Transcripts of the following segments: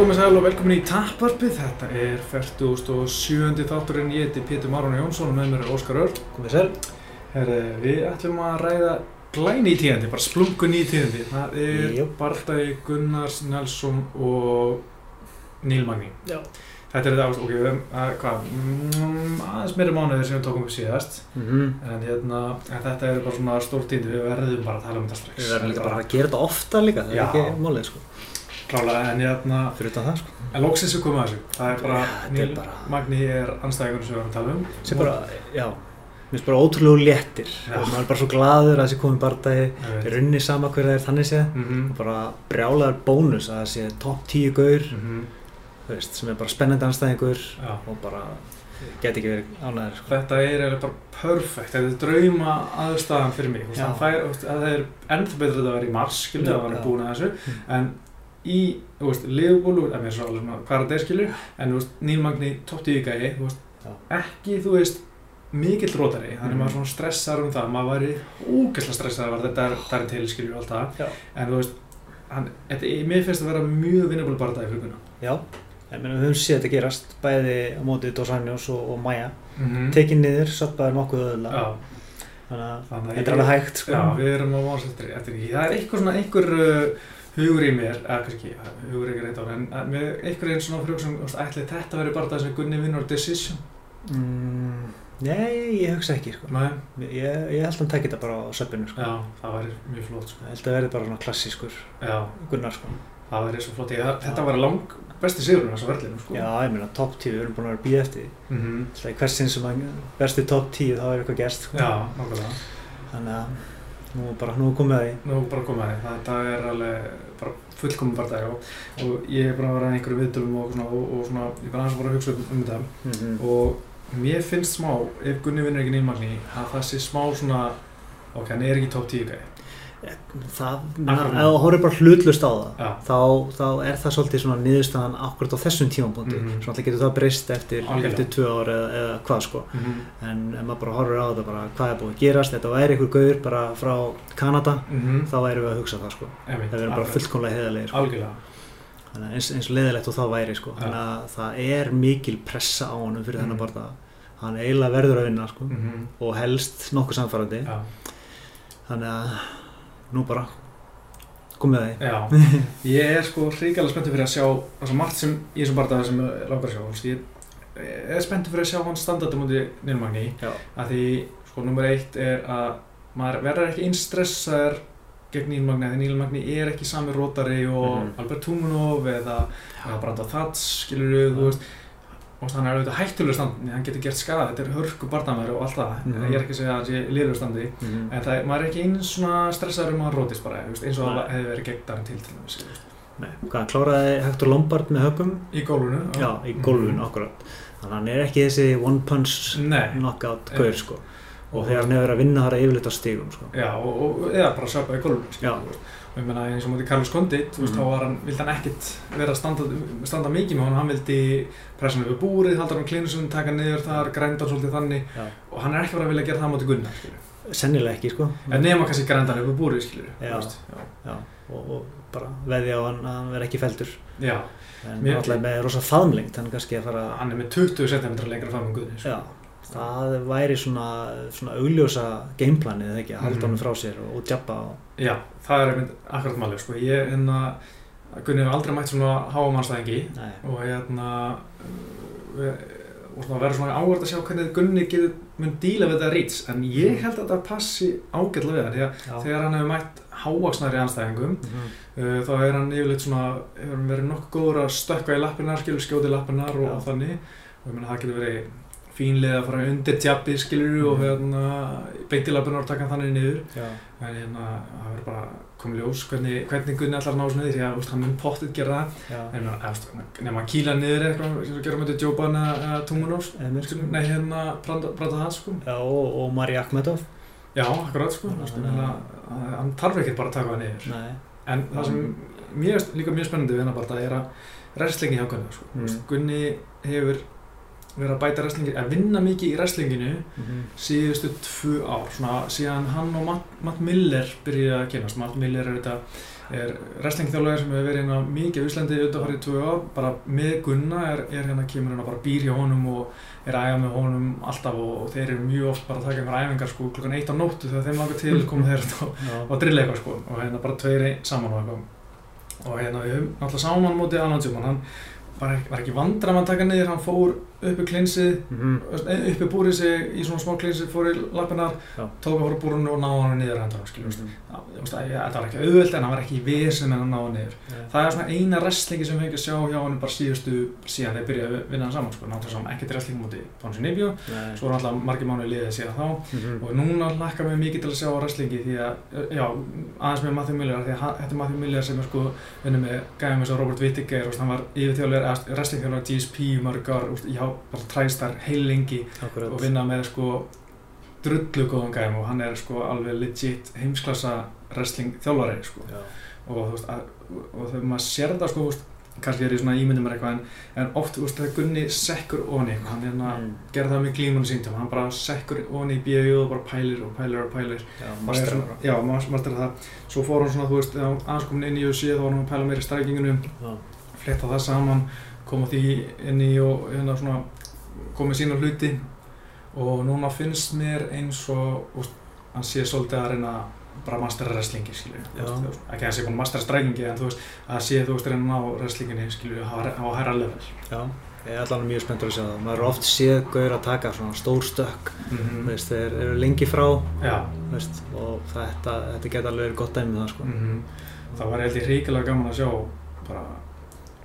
Komið sæl og velkomin í Tapparpið. Þetta er 47. þátturinn. Ég heiti Pétur Marun Jónsson og með mér er Óskar Örl. Komið sér. Herri, við ætlum að ræða glæni í tíðandi, bara splungun í tíðandi. Það er. Bardagi Gunnars Nelson og Níl Magni. Já. Þetta er þetta ást, ok, við að, hvað, mm, aðeins meiri mánuðir sem við tókum upp síðast. Mm -hmm. En hérna, en þetta er bara svona stór tíðandi, við verðum bara að tala um þetta strax. Við verðum líka bara að gera þetta ofta líka, það er Já. ekki málið sko. Klálega, en hérna, Fyrir utan það sko. en loksins við komum að þessu. Það er bara, þetta er Níl bara- Magni er anstæðingur sem við erum að tala um. Sem bara, já, mér finnst bara ótrúlega léttir. Já. Og maður er bara svo glaður að þessi komið bardagi. Ég Í veit. runni sama hver það er þannig séð. Mhm, Og bara brjálaður bónus að það sé topp 10 gaur, mhm, þú veist, sem er bara spennandi anstæðingur Já. og bara get ekki verið ánæður sko. Þetta er eiginlega bara perfect, þetta er drauma aðstæðan fyrir mig. Það er ennþá betur að það vera í mars, skilur, Já, að það var búin að þessu. Mm. En í, þú veist, Liverpool, það er svo alveg svona er, skilur, en þú veist, Níl Magni, topp 10 gæi, þú veist, Já. ekki, þú veist, mikill rótari, þannig Mhm. maður svona stressar um það, maður væri ógeðslega stressar að þetta er, er til, skilur, og allt það. Já. En þú veist, hann, þetta, mér finnst að vera mjög vinnabúl bara það í fluguna. Já, ég meina við höfum séð þetta gerast, bæði á móti Dos Anjos og, og Maja. Mm Tekið niður, sappaði nokkuð öðulega. Þannig að þetta er alveg hægt sko. Já, við erum eftir því. Það er eitthvað svona, einhver uh, hugur í mér, eða kannski, hugur er ekki reynd á, en að með einhver einn svona frjók sem, ætli þetta verið bara það sem Gunni vinnur decision? Mm, nei, ég hugsa ekki sko. Nei, Ég, ég held að hann tekja þetta bara á söpunu sko. já, það væri mjög flott, sko. Ég held að verði bara svona klassískur Já, Gunnar sko. það væri svo flott. Ég, þetta var lang besti sigurinn þessu verðlinu, sko. Já, ég meina top 10, við erum búin að vera að býða eftir því. Mhm. Alltaf í hversinn sem að besti top 10 þá er eitthvað gerst sko. Já, nákvæmlega. Þannig að nú er bara, nú er komið að því. Nú bara komið að því, þetta er alveg fullkomum bara dag og, og ég er bara vera að einhverju viðdölum og, og, og svona, ég bara aðeins að bara hugsa um, um þetta. Mm -hmm. og mér finnst smá, ef Gunni vinnur ekki nýjumagni að það sé smá svona ok, hann er ekki top 10 gæði Það, ef þú horfir bara hlutlust á það, Já. þá, þá er það svolítið svona niðurstaðan akkurat á þessum. Mhm. Mm -hmm. Svona getur það breyst eftir, eftir tvö ár eða, eða hvað sko. mm En ef maður bara horfir á þetta bara, hvað er búið að gerast, þetta væri einhver gaur bara frá Kanada, -hmm. þá væri við að hugsa það sko. Einmitt, Það verður bara akkurat. fullkomlega heiðarlegir sko. eins, eins leðilegt og það væri sko. Já. Þannig að það er mikil pressa á honum fyrir Mhm. þennan barða. Hann eiginlega verður að vinna sko. mm og helst nokkuð samfærandi. já, Þannig að nú bara komið að því. já, ég er sko hríkala spenntið fyrir að sjá það svo margt sem í þessum bardaði sem ég langar að sjá veist, ég er spenntið fyrir að sjá hann standardi mútið nýjumagni Já. að því, sko, nummer eitt er að maður verður ekki eins stressaður gegn nýjumagni, að því nýjumagni er ekki sami rótari og Mhm. Albert Tumunov eða eða Branda Thats, skilur við, þú veist og hann er auðvitað hættulegur standi, hann getur gert skada, þetta er hörku barndamæður og allt það, Mhm. ég er ekki að segja að það sé liður standi, Mm en það er, maður er ekki eins svona stressaður um að hann rótist bara, eins og það hefði verið gegn Darren til til veist. Nei, hann kláraði Hector Lombard með högum? í gólfinu. Já, í gólfinu, akkurat. Þannig að hann er ekki þessi one punch Nei, knockout gaur, sko. Og þegar hann hefur verið að vinna þar að yfirleitt á stígum, sko. já, og, og eða bara sjöpa í gólfinu, Og ég meina eins og mútið Carlos Condit, veist, Mhm. þá var hann, vildi hann ekkit vera að standa, standa mikið með hann, hann vildi pressa hann yfir búrið, halda hann klínusum, taka niður þar, grænda hann svolítið þannig, Já. og hann er ekki bara að vilja gera það á móti Gunnar. Sennilega ekki, sko. En nema kannski grænda hann yfir búrið, skilur, Já. já. Já, og, og bara veðja á hann að hann verði ekki feldur. Já, En Mér- alltaf með rosa faðmlengt, hann er kannski að fara... hann er með 20 cm lengra fram en Guðni, sko. Já, það væri svona, svona augljósa gameplanið, eða ekki, að halda Mhm. honum frá sér og, og jabba á... Já, það er einmitt akkurat málið, sko. Ég, hérna, Gunni hefur aldrei mætt svona háamannstæðingi og hérna, og svona verður svona áhverð að sjá hvernig Gunni getur mun díla við þetta rýts, en ég held að þetta passi ágætlega við hann, að já. þegar hann hefur mætt hávaksnari anstæðingum, Mhm. uh, þá er hann yfirleitt svona, hefur hann verið nokkuð góður að stökka í lappirnar, skilur skjóti í lappirnar og, og þannig, og ég meina það getur verið fínlega að fara undir tjappi, skilur og Mhm. hérna, beint í lappirnar og taka þannig niður, Já, en hérna, það verður bara komið ljós hvernig, hvernig Gunni að ná þessu niður, því að hann mun pottið gera það, en nema að kýla niður eitthvað, sem við gerum þetta Jóban Emil, sko. nei hérna, branda það, sko. Já, og, og Mari Akhmedov. Já, akkurat, sko, að- hann þarf ekki bara að taka það niður. Nei. En það sem mér finnst líka mjög spennandi við hennar bara er að wrestlingi hjá Gunni sko. Mm. mm. Gunni hefur verið að bæta wrestlingi, að vinna mikið í wrestlinginu Mhm. síðustu tvö ár, svona síðan hann og Matt, Matt Miller byrjuði að kynast, Matt Miller er þetta er wrestlingþjálfur sem hefur verið hérna mikið á Íslandi auðvitað farið tvö ár, bara með Gunna er, er hérna kemur hérna bara býr hjá honum og er að æfa með honum alltaf og, og þeir eru mjög oft bara að taka einhver æfingar sko klukkan eitt á nóttu þegar þeim langar til koma þeir og, Já. og drilla eitthvað sko og hérna bara tveir ein- saman og eitthvað. Og hérna við höfum náttúrulega saman mótið Alan Juman, hann var ekki vandram að taka niður, hann fór uppi klinsið Mhm. uppi búrið sig í svona smá klísi fór í lappinar, tók að fór búrunu og náði hann niður hendur skiljum Mhm. þetta var ekki auðvöld en hann var ekki í vesen en hann náði hann niður það er svona eina wrestlingi sem við hefum ekki að sjá hjá hann bara síðustu, síðan þeir byrjaði að vinna hann saman sko, náttúrulega saman ekkert wrestling múti Tónsi Nibjó, Nei. svo er alltaf margir mánuði liðið síðan þá Mhm. og núna hlakka mér mikið til að sjá wrestlingi því að, já, aðeins með Matthew Miller því að þetta er Matthew Miller sem er sko vinnur með gæðum eins og Robert Whittaker hann var yfirþjóðlega wrestlingþjóðlega GSP úst, já, bara træstar heil lengi Akkurat. og vinna með sko drullu góðan gæðum og hann er sko alveg legit heimsklassa wrestling þjálfari sko Já. og þú veist, að, og þegar maður sér það sko, veist, kannski er ég svona ímyndum mér eitthvað en, en oft, þú veist, þegar Gunni sekkur eitthvað, hann hérna Mm. gerði það með glímunum síntum, hann bara sekkur ofan í BIU og bara pælir og pælir og pælir Já, er Já, master það svo fór hann svona, þú veist, aðeins komin inn í UFC þá var hann að pæla meira í strækingunum fletta það saman, koma því inn í og hérna svona komið sína hluti og núna finnst mér eins og úst, hann sé svolítið að reyna bara mastera wrestlingi, skilju ekki að hann sé búin að mastera strækingi en þú veist, að sé þú veist reyna ná wrestlinginni, skilju, á á hærra level Já, ég er allan mjög spenntur að sjá það. Maður er oft séð gaur að taka svona stór stökk, mm mm. veist, þeir eru lengi frá, veist, og þetta, þetta geta alveg verið gott dæmi um það, sko. mm það var eitthvað hríkilega gaman að sjá bara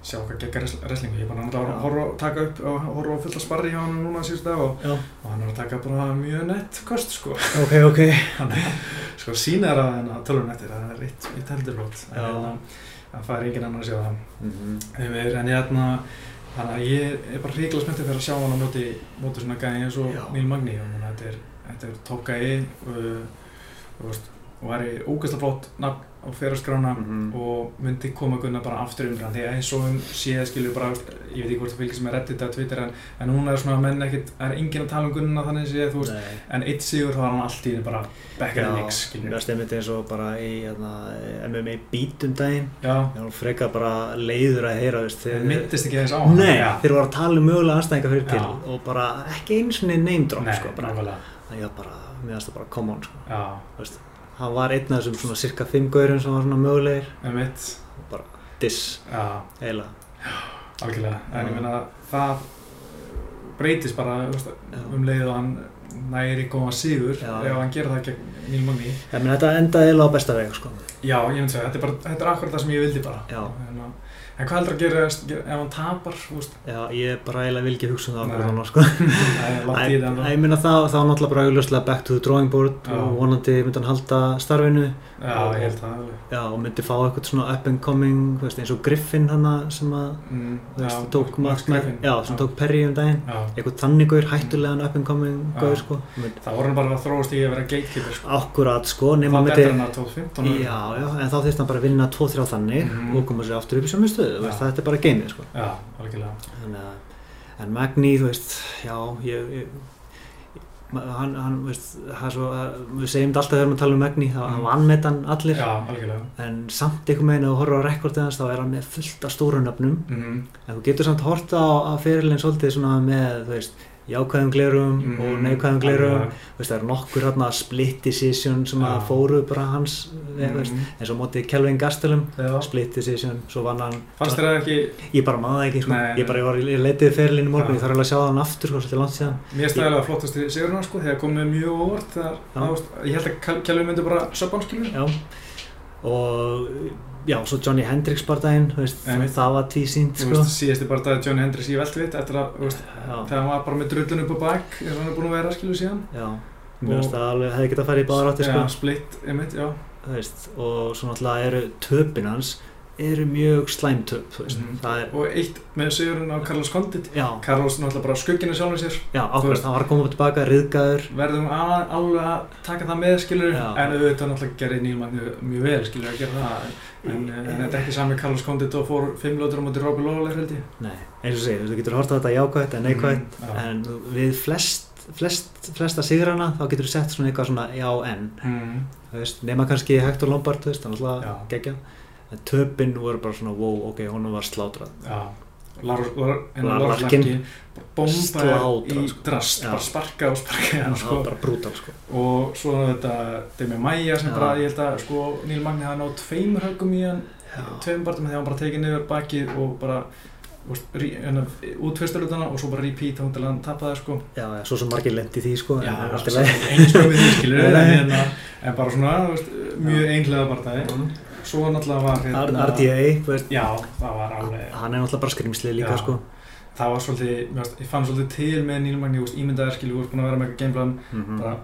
sjá hvað geggar wrestlingu, ég er bara náttúrulega að horfa og taka upp og horfa á fullt að sparri hjá hann núna síðust dag og, og hann er að taka bara mjög nett kost sko, Ok, ok. sko sína er að eftir, það er eitt, eitt heldur flott. En hérna, það fær engin annar að sjá það. Mm -hmm. Er, en ég hérna þannig að ég er bara hríkilega spenntið fyrir að sjá hann á móti, móti svona gæði eins og. Neil Magni og þetta er, er top gæði og, og, veist, og væri ógeðslega flott nafn á fyrirskrána Mhm. og myndi koma Gunnar bara aftur umfram því að eins og um séð skilur bara ég veit ekki hvort það fylgir sem er reddit eða Twitter en, en núna er svona menn ekkit það er enginn að tala um Gunnar þannig séð þú veist Nei. en eitt sigur þá var hann allt í einu bara at the mix Já, mér stemmit eins og bara í hérna, MMA beat um daginn. já Ég var frekar bara leiður að heyra, veist, það þeir... myndist ekki eins á hann Nei, já. þeir voru að tala um mögulega anstæðingar fyrir til Já. og bara ekki eins og name drop, Nei, sko, það ég bara, mér finnst það bara come on, sko. Hann var einn af þessum svona cirka fimm gaurum sem var svona mögulegir um mitt og bara diss, já eiginlega. Algjörlega, en ég meina það breytist bara veist, um leið og hann næri góðan sigur Já. ef hann gerir það gegn Neil Magni Ég meina þetta endaði eiginlega á besta veg, sko. Já, ég myndi segja, þetta er bara, þetta er akkurat það sem ég vildi bara Já. En, en hvað heldur að gera ef hann tapar, veist Já, ég bara eiginlega vil ekki hugsa um það Nei. okkur þannig, sko. það æ, Ég meina þá, þá náttúrulega bara augljóslega back to the drawing board Já. og vonandi myndi hann halda starfinu Já, ég held það alveg Já, og myndi fá eitthvað svona up and coming, veist, eins og Griffin hann sem að, mm, veist, já, tók Max Griffin. Já, sem tók Perry um daginn. Já, Eitthvað þannig gaur, hættulegan up and coming Já. gaur, sko. Mynd- það voru hann bara að þróast í að vera gatekeeper sko. Akkurat, sko, nema Það myndi... betur hann að 2015 Já, já, en þá þurfti hann bara að vinna 2-3 þannig Mhm. og koma sér aftur upp í sömu stöðu, veist, þetta er bara geimið, sko. Já, að, en Magni, þú veist, já, ég, ég hann, hann, veist, það er svo, að- við segjum þetta alltaf þegar við tala um Magni, þá Mhm. hann vannmet hann allir, Já, algjörlega. En samt einhvern veginn ef þú horfir á rekordið hans, þá er hann með fullt af stóru nöfnum, mm en þú getur samt horta á, á fyrirlin svolítið svona með, þú veist, jákvæðum glerum Mhm. og neikvæðum glerum, þú veist, það er nokkur hérna split decision sem að Já. fóru bara hans, mm. veist, eins og mótið Kelvin Gastelum, Já. split decision, svo vann hann Fannst þér það ekki, ég bara maður það ekki, sko. Nei, ég bara, ég var, ég leitiði ferilinn í morgun, ég þarf alveg að sjá hann aftur, sko, svolítið langt síðan mér stæðilega flottast í sigurinn sko, þegar komið mjög óvart ég held að Kel- Kelvin myndi bara hann skilur já, og já, svo Johnny veist, Einmitt. það var tvísýnt, Þú sko. síðasti bara dag Johnny Hendricks í veltvitt eftir að, veist, þegar hann var bara með drullun upp á bak eins og hann er búin að vera skilur síðan? Já, mér finnst það alveg, hefði getað farið í báðar átti, sko. Já, split, einmitt, já. Veist, og svo náttúrulega eru töpin hans eru mjög slæmtöp það er og eitt með sigurinn á Carlos Condit. Carlos náttúrulega bara skugginu sjálfur sér. Já, Þú ákveð, veist- það var að koma tilbaka riðgæður verðum alveg að taka það með skilur Já. en auðvitað náttúrulega gerir Nílmann mjög, vel skilur að gera það. En, en, en þetta er ekki sami Carlos Condit og fór fimm lótur á móti Robbie Lawler held ég. Nei, eins og segir, þú getur horta þetta jákvætt en neikvætt. Mm, en við flest, flest flesta sigrana þá getur þú sett svona eitthvað svona já en. Mm. veist, nema kannski Hector Lombard veist, töpinn voru bara svona wow, ok, honum var slátrað Lars Larkin. Larkin bomba Slátrað, í sko. drast, Já. bara sparka og sparka það sko. bara brútal sko. og svo þetta Demi Maia sem bara, ég held að sko, Níl Magni hafa nátt tveimur höggum í hann tveim barndum þegar hann bara tekið niður bakið og bara útfyrsturlutana og svo bara repeat þá til hann tapaði sko já, já, svo sem margir lendi því sko, Já, lagi. einu skömmið því skilur Nei, en, bara svona, mjög einhlega barndagi svo náttúrulega var hérna- RDA, Já, það var alveg hann er náttúrulega bara skrimslið líka Já. sko. það var svolítið, varst, ég fann svolítið til með Níl Magni, ímyndaðir skilur, þú veist, búin að vera með eitthvað gameplan, Mhm. bara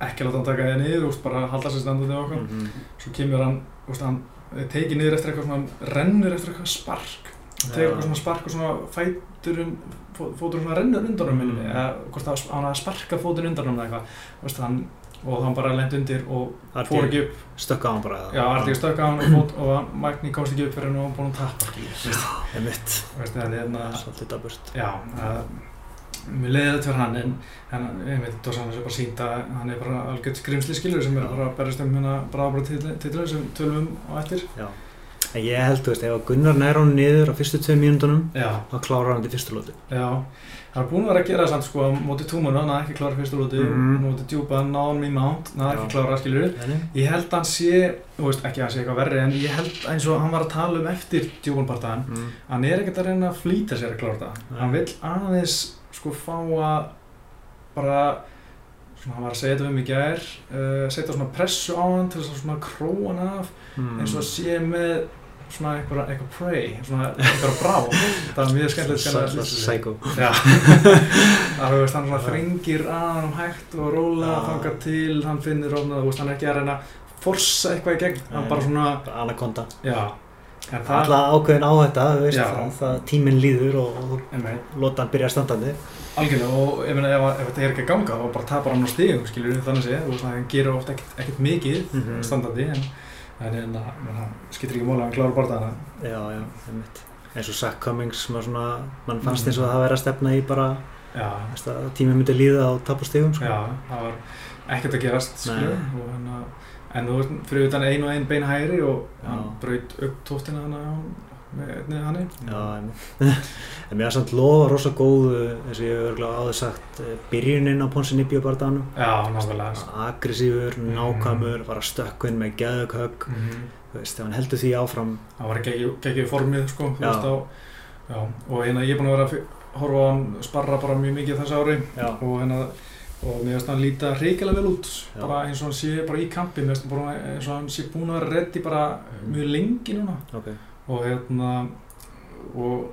ekki láta hann taka það niður, veist, bara halda sér standandi og okkur, Mhm. svo kemur hann, veist, hann tekið niður eftir eitthvað svona, rennur eftir eitthvað spark, Já. tegur eitthvað svona spark og svona fæturum, fó- fóturinn svona rennur undan hann minni, Mm. eða hvort það hann að sparka fóturinn undan hann eða eitthvað, og hann bara lent undir og fór ekki upp, stökka á hann bara já, Artík stökk á hann og, fót, og Magni komst ekki upp fyrir hann og hann búin að tappa, það er hérna, svolítið daburt mér leiði þetta fyrir hann en, en ég veit, Dossan er bara sínt að hann er bara algjörð skrimsli skilur sem er bara að berjast um hérna bráðbara titlu sem tölum um á eftir. já, en ég held, þú veist, ef að Gunnar nær hann niður á fyrstu tvei mínúndunum Já, þá klárar hann til fyrstu lóti já. Það er búin að vera að gera það sko á móti túmunu, hann hafði ekki klára fyrstu lúti, Mhm. móti djúpa, náðan me mount, hann Já. ekki klára skilur. Ég held að hann sé, þú veist, ekki að hann sé eitthvað verri en ég held eins og hann var að tala um eftir djúpanpartaðan mm. hann er ekkert að reyna að flýta sér að klára Nei. hann vill aðeins sko fá að bara hann var að segja þetta um í gær uh, setja svona pressu á hann til að svona króa hann af Mm. eins og að sé með svona eitthvað, eitthvað prey svona eitthvað brá það var mjög skemmtilegt að þessu. Psycho Já, það hann svona þrengir að hann hægt og róla Já. þangar til, hann finnir veist, hann er ekki að reyna að forsa eitthvað í gegn, hann Nei. bara svona, það, Alla ákveðin veist, Já. það, það tíminn líður og, og lota hann byrja standandi Algjörlega og meina ef, ef þetta er ekki að ganga þá bara tapar hann á stíðum þannig að hann gerir oft ekkert, ekkert mikið Mhm. standandi en en menn, hann skiptir ekki móla að hann klára það Já, já, einmitt. Eins og Zach Cummings var svona, mann fannst Mhm. eins og það væri að stefna í bara tíminn myndi líða á tapastegum sko. já, það var ekkert að gerast skilur og hann að en þú fyrir utan ein og ein bein hægri og hann braut upp tóttina hann með hann en mér var samt lofa rosa góð eins og ég hef örgulega áður sagt eh, byrjunin á nákvæmlega. Sko. aggressífur, Mhm. nákvæmur var að stökkvinn með geðughögg Mhm. þú veist, ef hann heldur því áfram. Hann var ekki formið sko þú Já. veist á já, og hérna ég er búin að vera að horfa á hann sparra bara mjög mikið þessu ári. Já, og hérna og mér finnst hann líta hrikilega vel út. Bara eins og hann sé bara í kampi. Mér finnst hann bara eins og hann sé búin að vera reddi bara mjög lengi núna. Ok og hérna og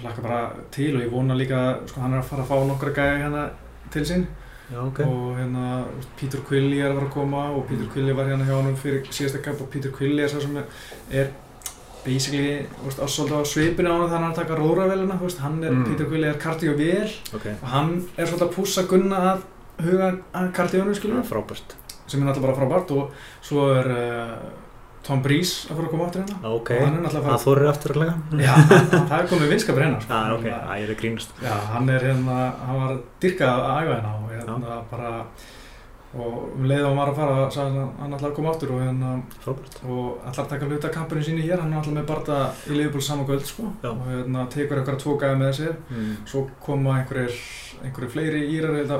hlakka bara til og ég vona líka sko hann er að fara að fá nokkra gæja hérna til sín. Já, ok. Og hérna Peter Quilly er að fara að koma og Peter Mm. Quilly var hérna hjá hann fyrir síðasta kamp og Peter Quilly er svo sem er, basically veist, svolítið á svipinu á hann þannig að hann taka róravelina hann er, Mm. Peter Quilly er kardíóvél Ok, og hann er svolítið að pússa Gunna að huga að kardíónu það skilur frábært. Sem er náttúrulega bara frábært og svo er uh, Tom Breeze að fara að koma áttur hérna. Ok, náttúrulega að það þorir aftur að lega Já, það er komið vinskapur hérna sko. Já, ok, það er grínast. Já, hann er hérna, hann var dyrkað að æfa hérna og hérna bara og um leið og hann var að fara sagði hann ætlaði að koma áttur og hérna Frábært. og ætlar að taka hluta kampurinn síni hér. Hann er alltaf með barða í Liverpool saman kvöld sko. Já. og hérna tekur eitthvað tvo gæði með sér. Mm. svo koma einhverjir einhverjir fleiri írar eða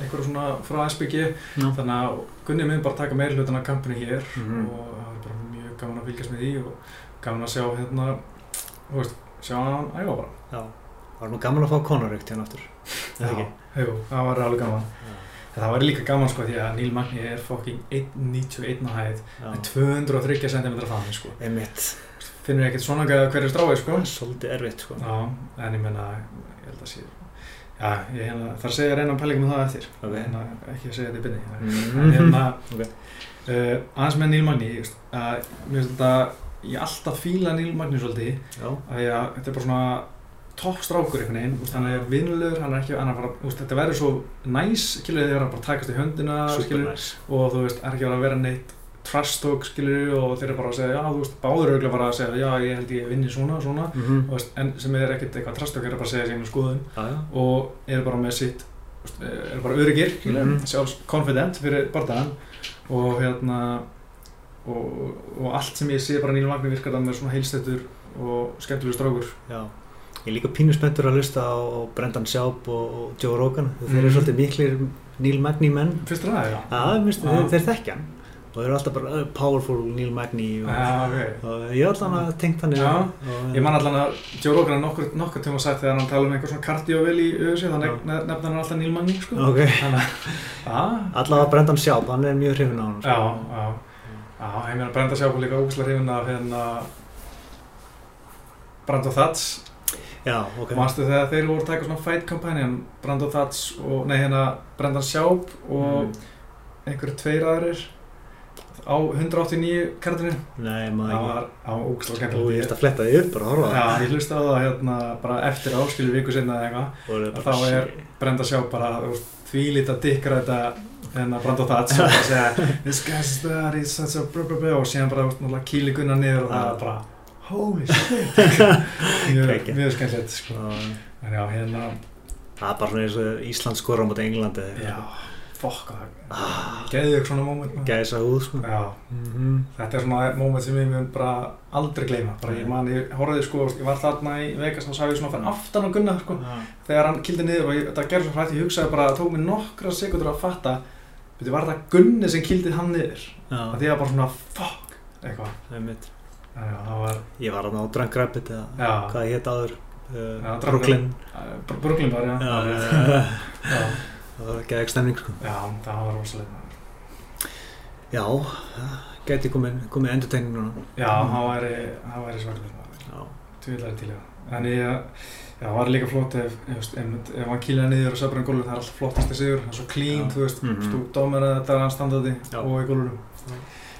einhverjir svona frá SBG Já. þannig að Gunni minn bara taka meir hlutan af kampinu hér Mhm. og það er bara mjög gaman að fylgjast með því og gaman að sjá hérna þú veist, sjá hann æfa bara. Já, var nú gaman að fá Conor eitt hérna aftur? Eða ekki? jú, það var alveg gaman. Já, en það var líka gaman sko því að Neil Magni er fucking 1.91 á hæð já. með 230 cm fami sko. Einmitt. Finnur ekkert svona gæða hverju strái sko. Svolítið erfitt sko. Já, en ég menna, ég held að sé Já, ég hérna, þarf að segja reyna pæling með það eftir Ok. hérna, ekki að segja þetta í byrni Mhm. en hérna Ok. uh, aðeins með Neil Magni, ég veist, að mér finnst þetta ég alltaf fíla Neil Magni svolítið að ég, þetta er bara svona topp strákur einhvern veginn, úst, hann er vinnulegur hann er ekki, hann er bara, úst, þetta verður svo næs skilur þegar hann bara takast í höndina skilur, næs og þú veist, er ekki verið að vera neitt trash talk skilur og þeir eru bara að segja já, þú veist, báður auðvitað bara að segja já, ég held ég vinni svona, svona Mhm. þú veist, en sem er ekkert eitthvað trash talk er bara að segja sína skoðun já. og eru bara með sitt eru bara öryggir, skilur, Mhm. sjálfs confident fyrir bardaðan og hérna og, og allt sem ég sé bara Níl Magni virkar það með svona heilstættur og skemmtilegur strákur Já, ég er líka pínu spenntur að hlusta á, á Brendan Schaub og, og Joe Rogan þeir Mhm. eru svolítið miklir Neil Magny menn þér það, já? Já, minnst, Já. þeir, þeir þekkja hann og þeir eru alltaf bara powerful Neil Magny og, Já, ok. Og ég er alltaf að tengt hann Já, og, Ég man allan að Joe Rogan nokkur, nokkur tíma sagt þegar hann tala um einhver svona kardiovel í auðvitað þannig nef- nefnir hann alltaf Neil Magni sko. Ok, Þannig að, allavega Brendan Schaub, hann er mjög hrifin á hann sko. já, ég meina Brenda Sjábúl líka ógæslega hrifin af hérna Brando Thats. Já, ok. Manstu þegar þeir voru að taka svona fight companion Brando Thats og, nei hérna Brendan Sjáb og Mm. einhverju tveir aðrir á 189 kartinu Nei, það maður var á ógæslega ekki Þú ert að fletta því upp bara að horfa á Já, ég hlusta á það hérna bara eftir áskilu viku sinna eða eitthvað. Það og þá er Brenda sjá bara veist, þvílít að dikkra þetta hérna Brando Thats og bara segja this guy's that, he's such a blah og síðan bara kýli gunna niður og það er bara holy shit. Mjög, mjög skemmtilegt sko. en já, hérna Það er bara svona eins og Ísland skora á móti Englandi já, fokk það Ah. geðið ykkur svona maður. Gæsa húð sko. Já, Mhm. þetta er svona moment sem ég mun bara aldrei gleyma. Bara ég man, ég horfði sko, ég var þarna í Vegas og sá ég svona fyrir aftan á Gunnar sko Já. þegar hann kildi niður og ég, þetta gerði svo hrætt ég hugsaði bara, það tók mér nokkra sekundur að fatta betur, var það Gunni sem kildi hann niður? Já, að því að bara svona, fuck eitthvað, að það var Ég var þarna á Drunk Rabbit eða Já. hvað hétt áður? Já, uh, Drunk Brooklyn. Br- Brooklyn var, já, það var ekki stemning sko. Já, það var rosalega Já, það gæti komið, komið endutegning núna. Já, það væri, væri Já, tvíðlega til það. En ég, já, það var líka flott ef, ef, ef, ef hann kýlaði niður og söpur hann gólfið, það er alltaf flottasti sigur. Það er svo clean, Já. þú veist, mm -hmm. dómur að þetta er hann standandi Já. og í gólfum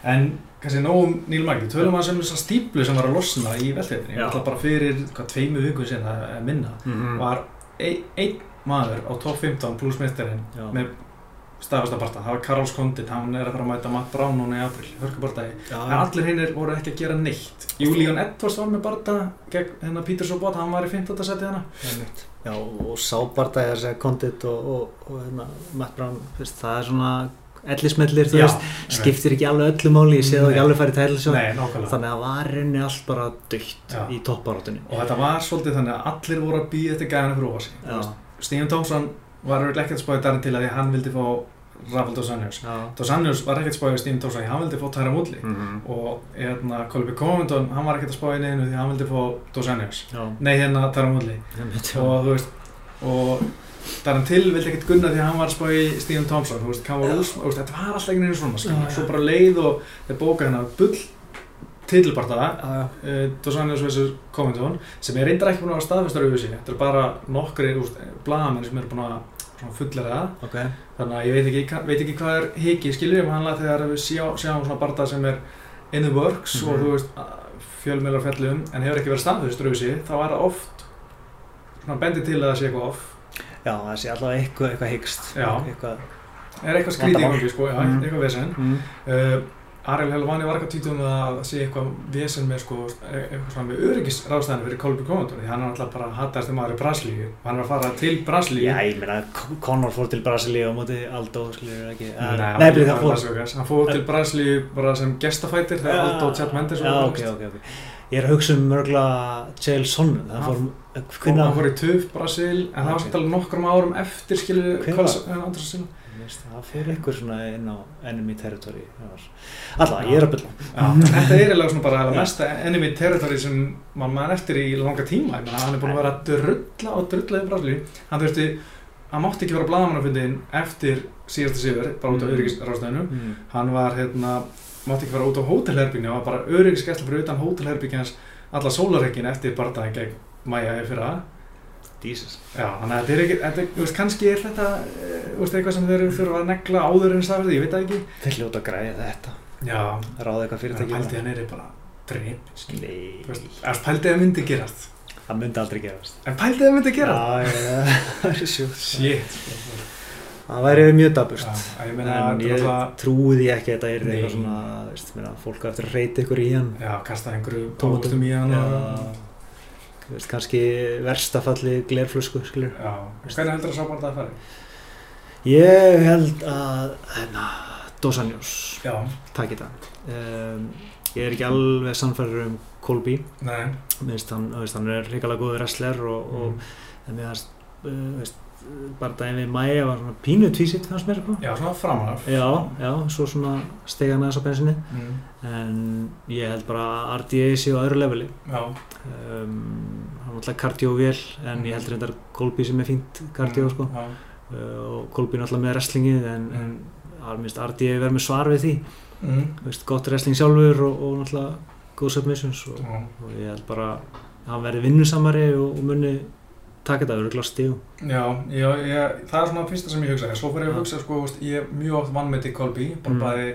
en kannski nógum Níl Magni, tölum að sem þessa stíplu sem var að losna í Já. ætla bara fyrir hvað tveimu viku sinni að minna Mhm. var ein, einn maður á top 15 pluss meistarinn með staðfasta parta, það var Karls Kondit hann er að fara að mæta Matt Brown núna í april hörkupartagi, Já, en allir hinnir voru ekki að gera neitt. Julian Edwards var með barta gegn hennar Peter Sobot, hann var í 15. seti hana einmitt. Já, og sábarta er þessi Condit og, og, og hérna, Matt Brown, þú veist, það er svona ellismellir, þú veist, skiptir ekki alveg öllu máli, ég sé það ekki alveg farið Nei, nákvæmlega. Þannig að var reyni allt bara dögt í topparátunni og þetta var svolítið þannig að allir voru að býða eftir gæðinu fyrir óvasi Stephen Thompson var örugglega ekkert spáðið þarinn til að því hann vildi fá Rafael Dos Anjos. Dos Anjos var ekkert spáðið Stephen Thompson því hann vildi fá Tyra Woodley. Mhm. og hérna Colby Covington, hann var ekkert spáðið neinu því hann vildi fá Dos Anjos. Nei hérna Tyra Woodley. Og þú veist og Darren Till vildi ekkert gunna því hann var að spá í Stephen Thompson, þú veist, hann var veist, þetta var alltaf ekki neina svona, svo bara leið og þeir bóka hérna bull já. uh, Dos Anjos vs. Covington, sem er reyndar ekki búin að vera staðfestar auðvitað sín, þetta er bara nokkri, blaðamenn sem eru búin að fullera það, ok þannig að ég veit ekki, veit ekki hvað er hiki, skilur ég með þegar við sjá, sjáum svona barta sem er in the works og Mhm. þú veist, fjölmjölar fjallum, en hefur ekki verið staðfestar auðvitað, þá er það oft svona bendið til að það sé eitthvað off Já, það sé allavega eitthvað, eitthvað hyggst Já. eitthvað er eitthvað skrítið í Vandamál. gangi sko, já, Mhm. eitthvað vesen mm. uh, Ariel Helvani var eitthvað títið um að sé eitthvað vesen með sko, e- eitthvað svona með öryggisráðstæðinu fyrir Colby Covington því hann er alltaf bara hattast um aðri Brasilíu. Og hann er að fara til Brasilíu. Já, ég meina, Con- Conor fór til Brasilíu á móti Aldo, skiljur ekki? Nei, Nei, hann Nei fór það hann fór til Brasilíu bara sem gestafætir þegar Aldo og Chad Mendes Já, voru ok, ok, ok. Ég er að hugsa um mörgla Chael Sonnen. Það Hann- fór, Fór, hvenær hann fór í TUF Brasil en það var alveg nokkrum árum eftir skilu Hvenær? Það fyrir ykkur svona inn á enemy territory alltaf, ég er að Já, þetta er eiginlega svona bara mesta enemy territory sem mann mann eftir í langa tíma, ég meina hann er búin að vera að drulla og drulla yfir Brasilíu, hann þurfti hann mátti ekki vera blaðamannafundin eftir síðasta sigur, bara út af Mm. öryggisráðstæðinu mm. hann var hérna mátti ekki vera út á hótelherbygginu, hann var bara öryggisgæsla fyrir utan hótelherbygginu hans alla sólarhekkin eftir barndaginn gegn Maja í fyrra Jesus. Já, þannig að þetta er ekki, þetta, þú veist, kannski er þetta, eh, þú veist, eitthvað sem þeir þurfa að negla áður en staðverði, ég veit það ekki. þeir hljóta að græða þetta. Já, ráða eitthvað það er fyrirtæki pæltið hann er bara drepi, skilur Nei, Þú veist, ef pældi að myndi gerast? Það myndi aldrei gerast. En pældi að myndi gerast? Já, já, það er sjúkt. Shit. Það væri mjög dabust Já, að ég meina, En þetta er ég því ekki að þetta er eitthvað svona veist, meina, veist, kannski verstafalli glerflösku skilur. hvernig heldur það sábart að fara? Ég held að hérna, Dosanjós í það um, Ég er ekki alveg sannfæður um Kolby Minnst, hann, hann er hrikalega góður wrestler og, Mm. og en mér uh, veist, bara daginn við Maja var svona pínu tvísitt fannst mér sko. já, svona framanaf Já, já, svo svona hann aðeins á bensinni mm. en ég held bara að RDA sé á öðru leveli já, um, hann er alltaf kardjóvél en ég held reyndar Kolby sem er fínt kardjó sko. já, uh, og Kolby er alltaf með wrestlingið en, en að minnst RDA verður með svar við því mm. Veist, gott wrestling sjálfur og, og náttúrulega góð submissions og, og ég held bara að hann verði vinnusamari og, og munni taka þetta örugglega á stíu Já, já, ég, það er svona fyrsta sem ég hugsaði, svo fyrir ég að hugsa, sko, ég er mjög oft vann með til Colby, bara Mm. bæði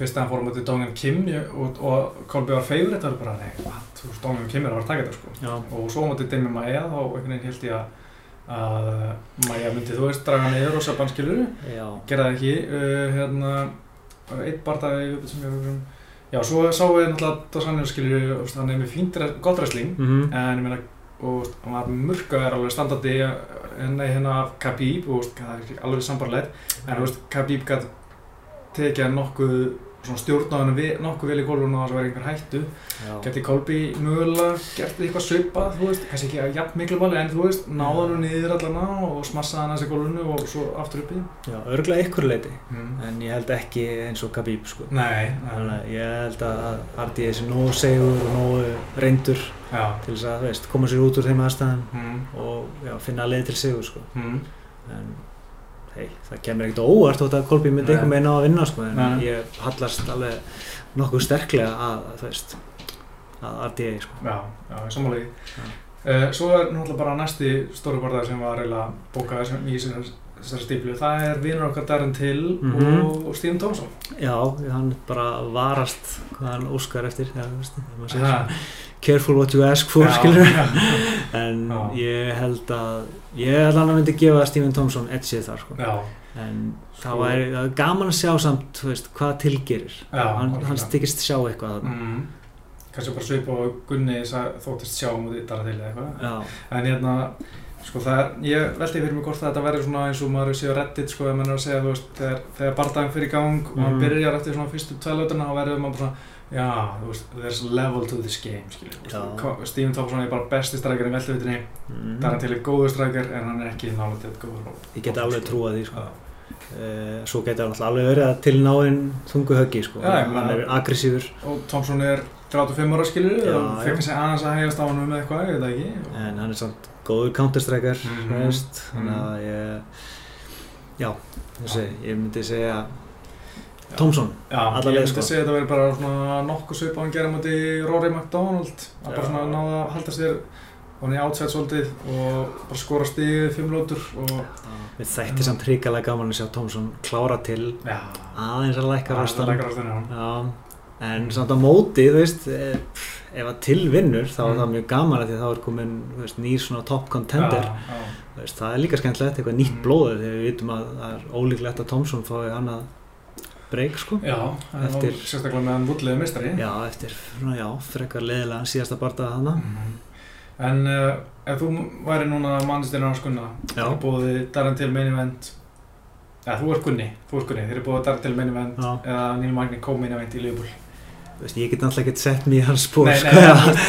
fyrst að hann fór á móti Dongan Kim ég, og, og Colby var favorite, það var bara, nei, what, þú veist, Dongan Kim er að fara að taka þetta, sko. Já, Og svo á móti Demi Maia, þá einhvern veginn held ég að, að Maia myndi, þú veist, draga niður og saban skiluru, já, gera það ekki, uh, hérna, eitt barndagi sem ég hugsa um, já, svo sáum við náttúrulega skiluru, þú veist, hann er með fínt, res- gott wrestling, mm en ég meina og hann var mörgæðar alveg standandi henni hérna af Khabib og það er alveg sambarlegt en Khabib gæti tekið nokkuð svona stjórnáðinu við, nokkuð vel í gólfinu og það var einhver hættu geti Kolby mögulega gert eitthvað svipað þú veist, kannski ekki að jafn miklu máli en þú veist, náða hann niður allana og smassaði hann þessi gólfinu og svo aftur upp í já, örgulega ykkur leiti mm. en ég held ekki eins og Khabib sko. Nei, nei, að ég held að RDA sé nógu segur og nógu reyndur já til þess að veist, koma sér út úr þeim aðstæðan mm. og já, finna leið til sigur sko. Mm. en hei, það kemur ekkert óvart þótt að Kolby myndi eitthvað meina á að vinna sko, en Nei. ég hallast alveg nokkuð sterklega að, þú veist, að RDA sko. Já, já. Já. Uh, svo er náttúrulega bara næsti stóri barðar sem var bókaður sem í þessari stíplu. Það er vinur okkar Darren Till Mhm. og, og Stephen Thompson. Já, hann bara varast hvað hann óskar eftir já, veist, ef maður segir Ha, svona, careful what you ask for skilur en ég held að ég held að hann myndi gefa Stephen Thompson edgið þar sko. En Sko- það er gaman að sjá samt veist, hvað tilgerir. Hann, hann þykist sjá eitthvað mm. kannski bara svipa og Gunni þóttist sjá um því Darren Till eða eitthvað. En hérna, sko það ég veldi fyrir mig hvort þetta verður svona eins og maður sé á Reddit, sko, ef maður er að segja, þú veist, þegar, þegar bardaginn fyrir gang og hann Mhm. byrjar eftir svona fyrstu tvælauturna, þá verður maður bara svona, já, þú veist, there's a level to this game, skilju. Já. Stephen Thompson er bara besti strækjar í velduvitinni, mm. Darren Till er góður strækjar, en hann er ekki nálega til þetta góður. ég get alveg trúa því sko. Uh, svo getur hann alltaf alveg verið að tilnáinn þungu höggi sko. Já, ég hann meina- er aggressífur Og Thompson er 35 ára, skilju, Já, og fekk kannski aðeins að hegast á hann með eitthvað, ég veit ekki. og- en hann er samt góður counterstrækjar Mhm. mm þannig Mhm. að ég já, þessi, ég myndi segja Já. Thompson Já, Alla ég myndi sko. segja að þetta verður bara svona nokkuð svip á hann gera múti Rory McDonald að bara svona náða að halda sér og hann í outside svolítið og bara skora stigið fimm lótur og við þætti samt hrikalega gaman að sjá Thompson klára til já, aðeins að lækka Já, en samt á móti, þú veist, eh, ef að tilvinnur þá er Mm. það mjög gaman að því að þá er komin þú veist, nýr svona top contender. já, já, Þú Veist, það er líka skemmtilegt, eitthvað nýtt Mm. blóð þegar við vitum að það er ólíklegt að Thompson fái annað breyk, sko. já, Eftir- sérstaklega með hann vulliði mistari Já, eftir, svona, já, frekar leðilega síðasta bardaða hana. Mhm. en uh, ef þú væri núna mannstirinn á skunna þeir eru búið Darren til main event eða þú ert Gunni, þú ert Gunni þeir eru búið Darren til main event Já. eða Neil Magni co-main event í Liverpool Þú veist, ég get náttúrulega ekki sett mér í hans spór, sko.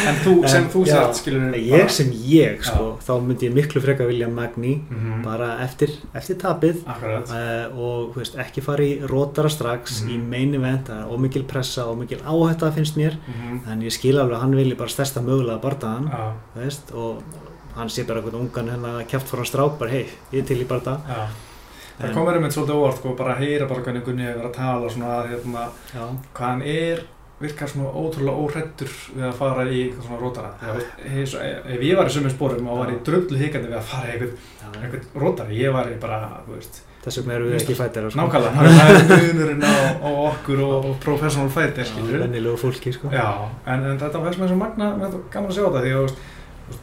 en, þú sem En, þú sért skilur Ég sem ég, sko, þá myndi ég miklu frekar vilja Magni, mm bara eftir, eftir tapið. Uh, og veist, ekki fara í rótara strax Mhm. í main event, er ómikil pressa ómikil áhætta finnst mér. Mm en ég skil alveg að hann vilji bara stærsta mögulega bardaðan, og hann sé bara einhvern ungan hérna kæft frá hann strák, bara hei, ég til í barda já. Það komur einmitt svolítið óvart sko, bara heyra bara hvernig Gunni hefur verið að tala svona að hérna, hvað hann er virkar svona ótrúlega óhrættur við að fara í eitthvað svona rótara Þegar, hei, svo, ef ég var í sömum spórum og var í drullu hikandi við að fara í eitthvað, eitthvað rótari ég var í bara, þú veist. Þess vegna erum við ekki fættir sko. Nákvæmlega, það er munurinn á, á okkur og, og professional fighter skilur Vennilegu fólki sko. Já, en, en þetta var sem magna, mér finnst gaman að sjá þetta því að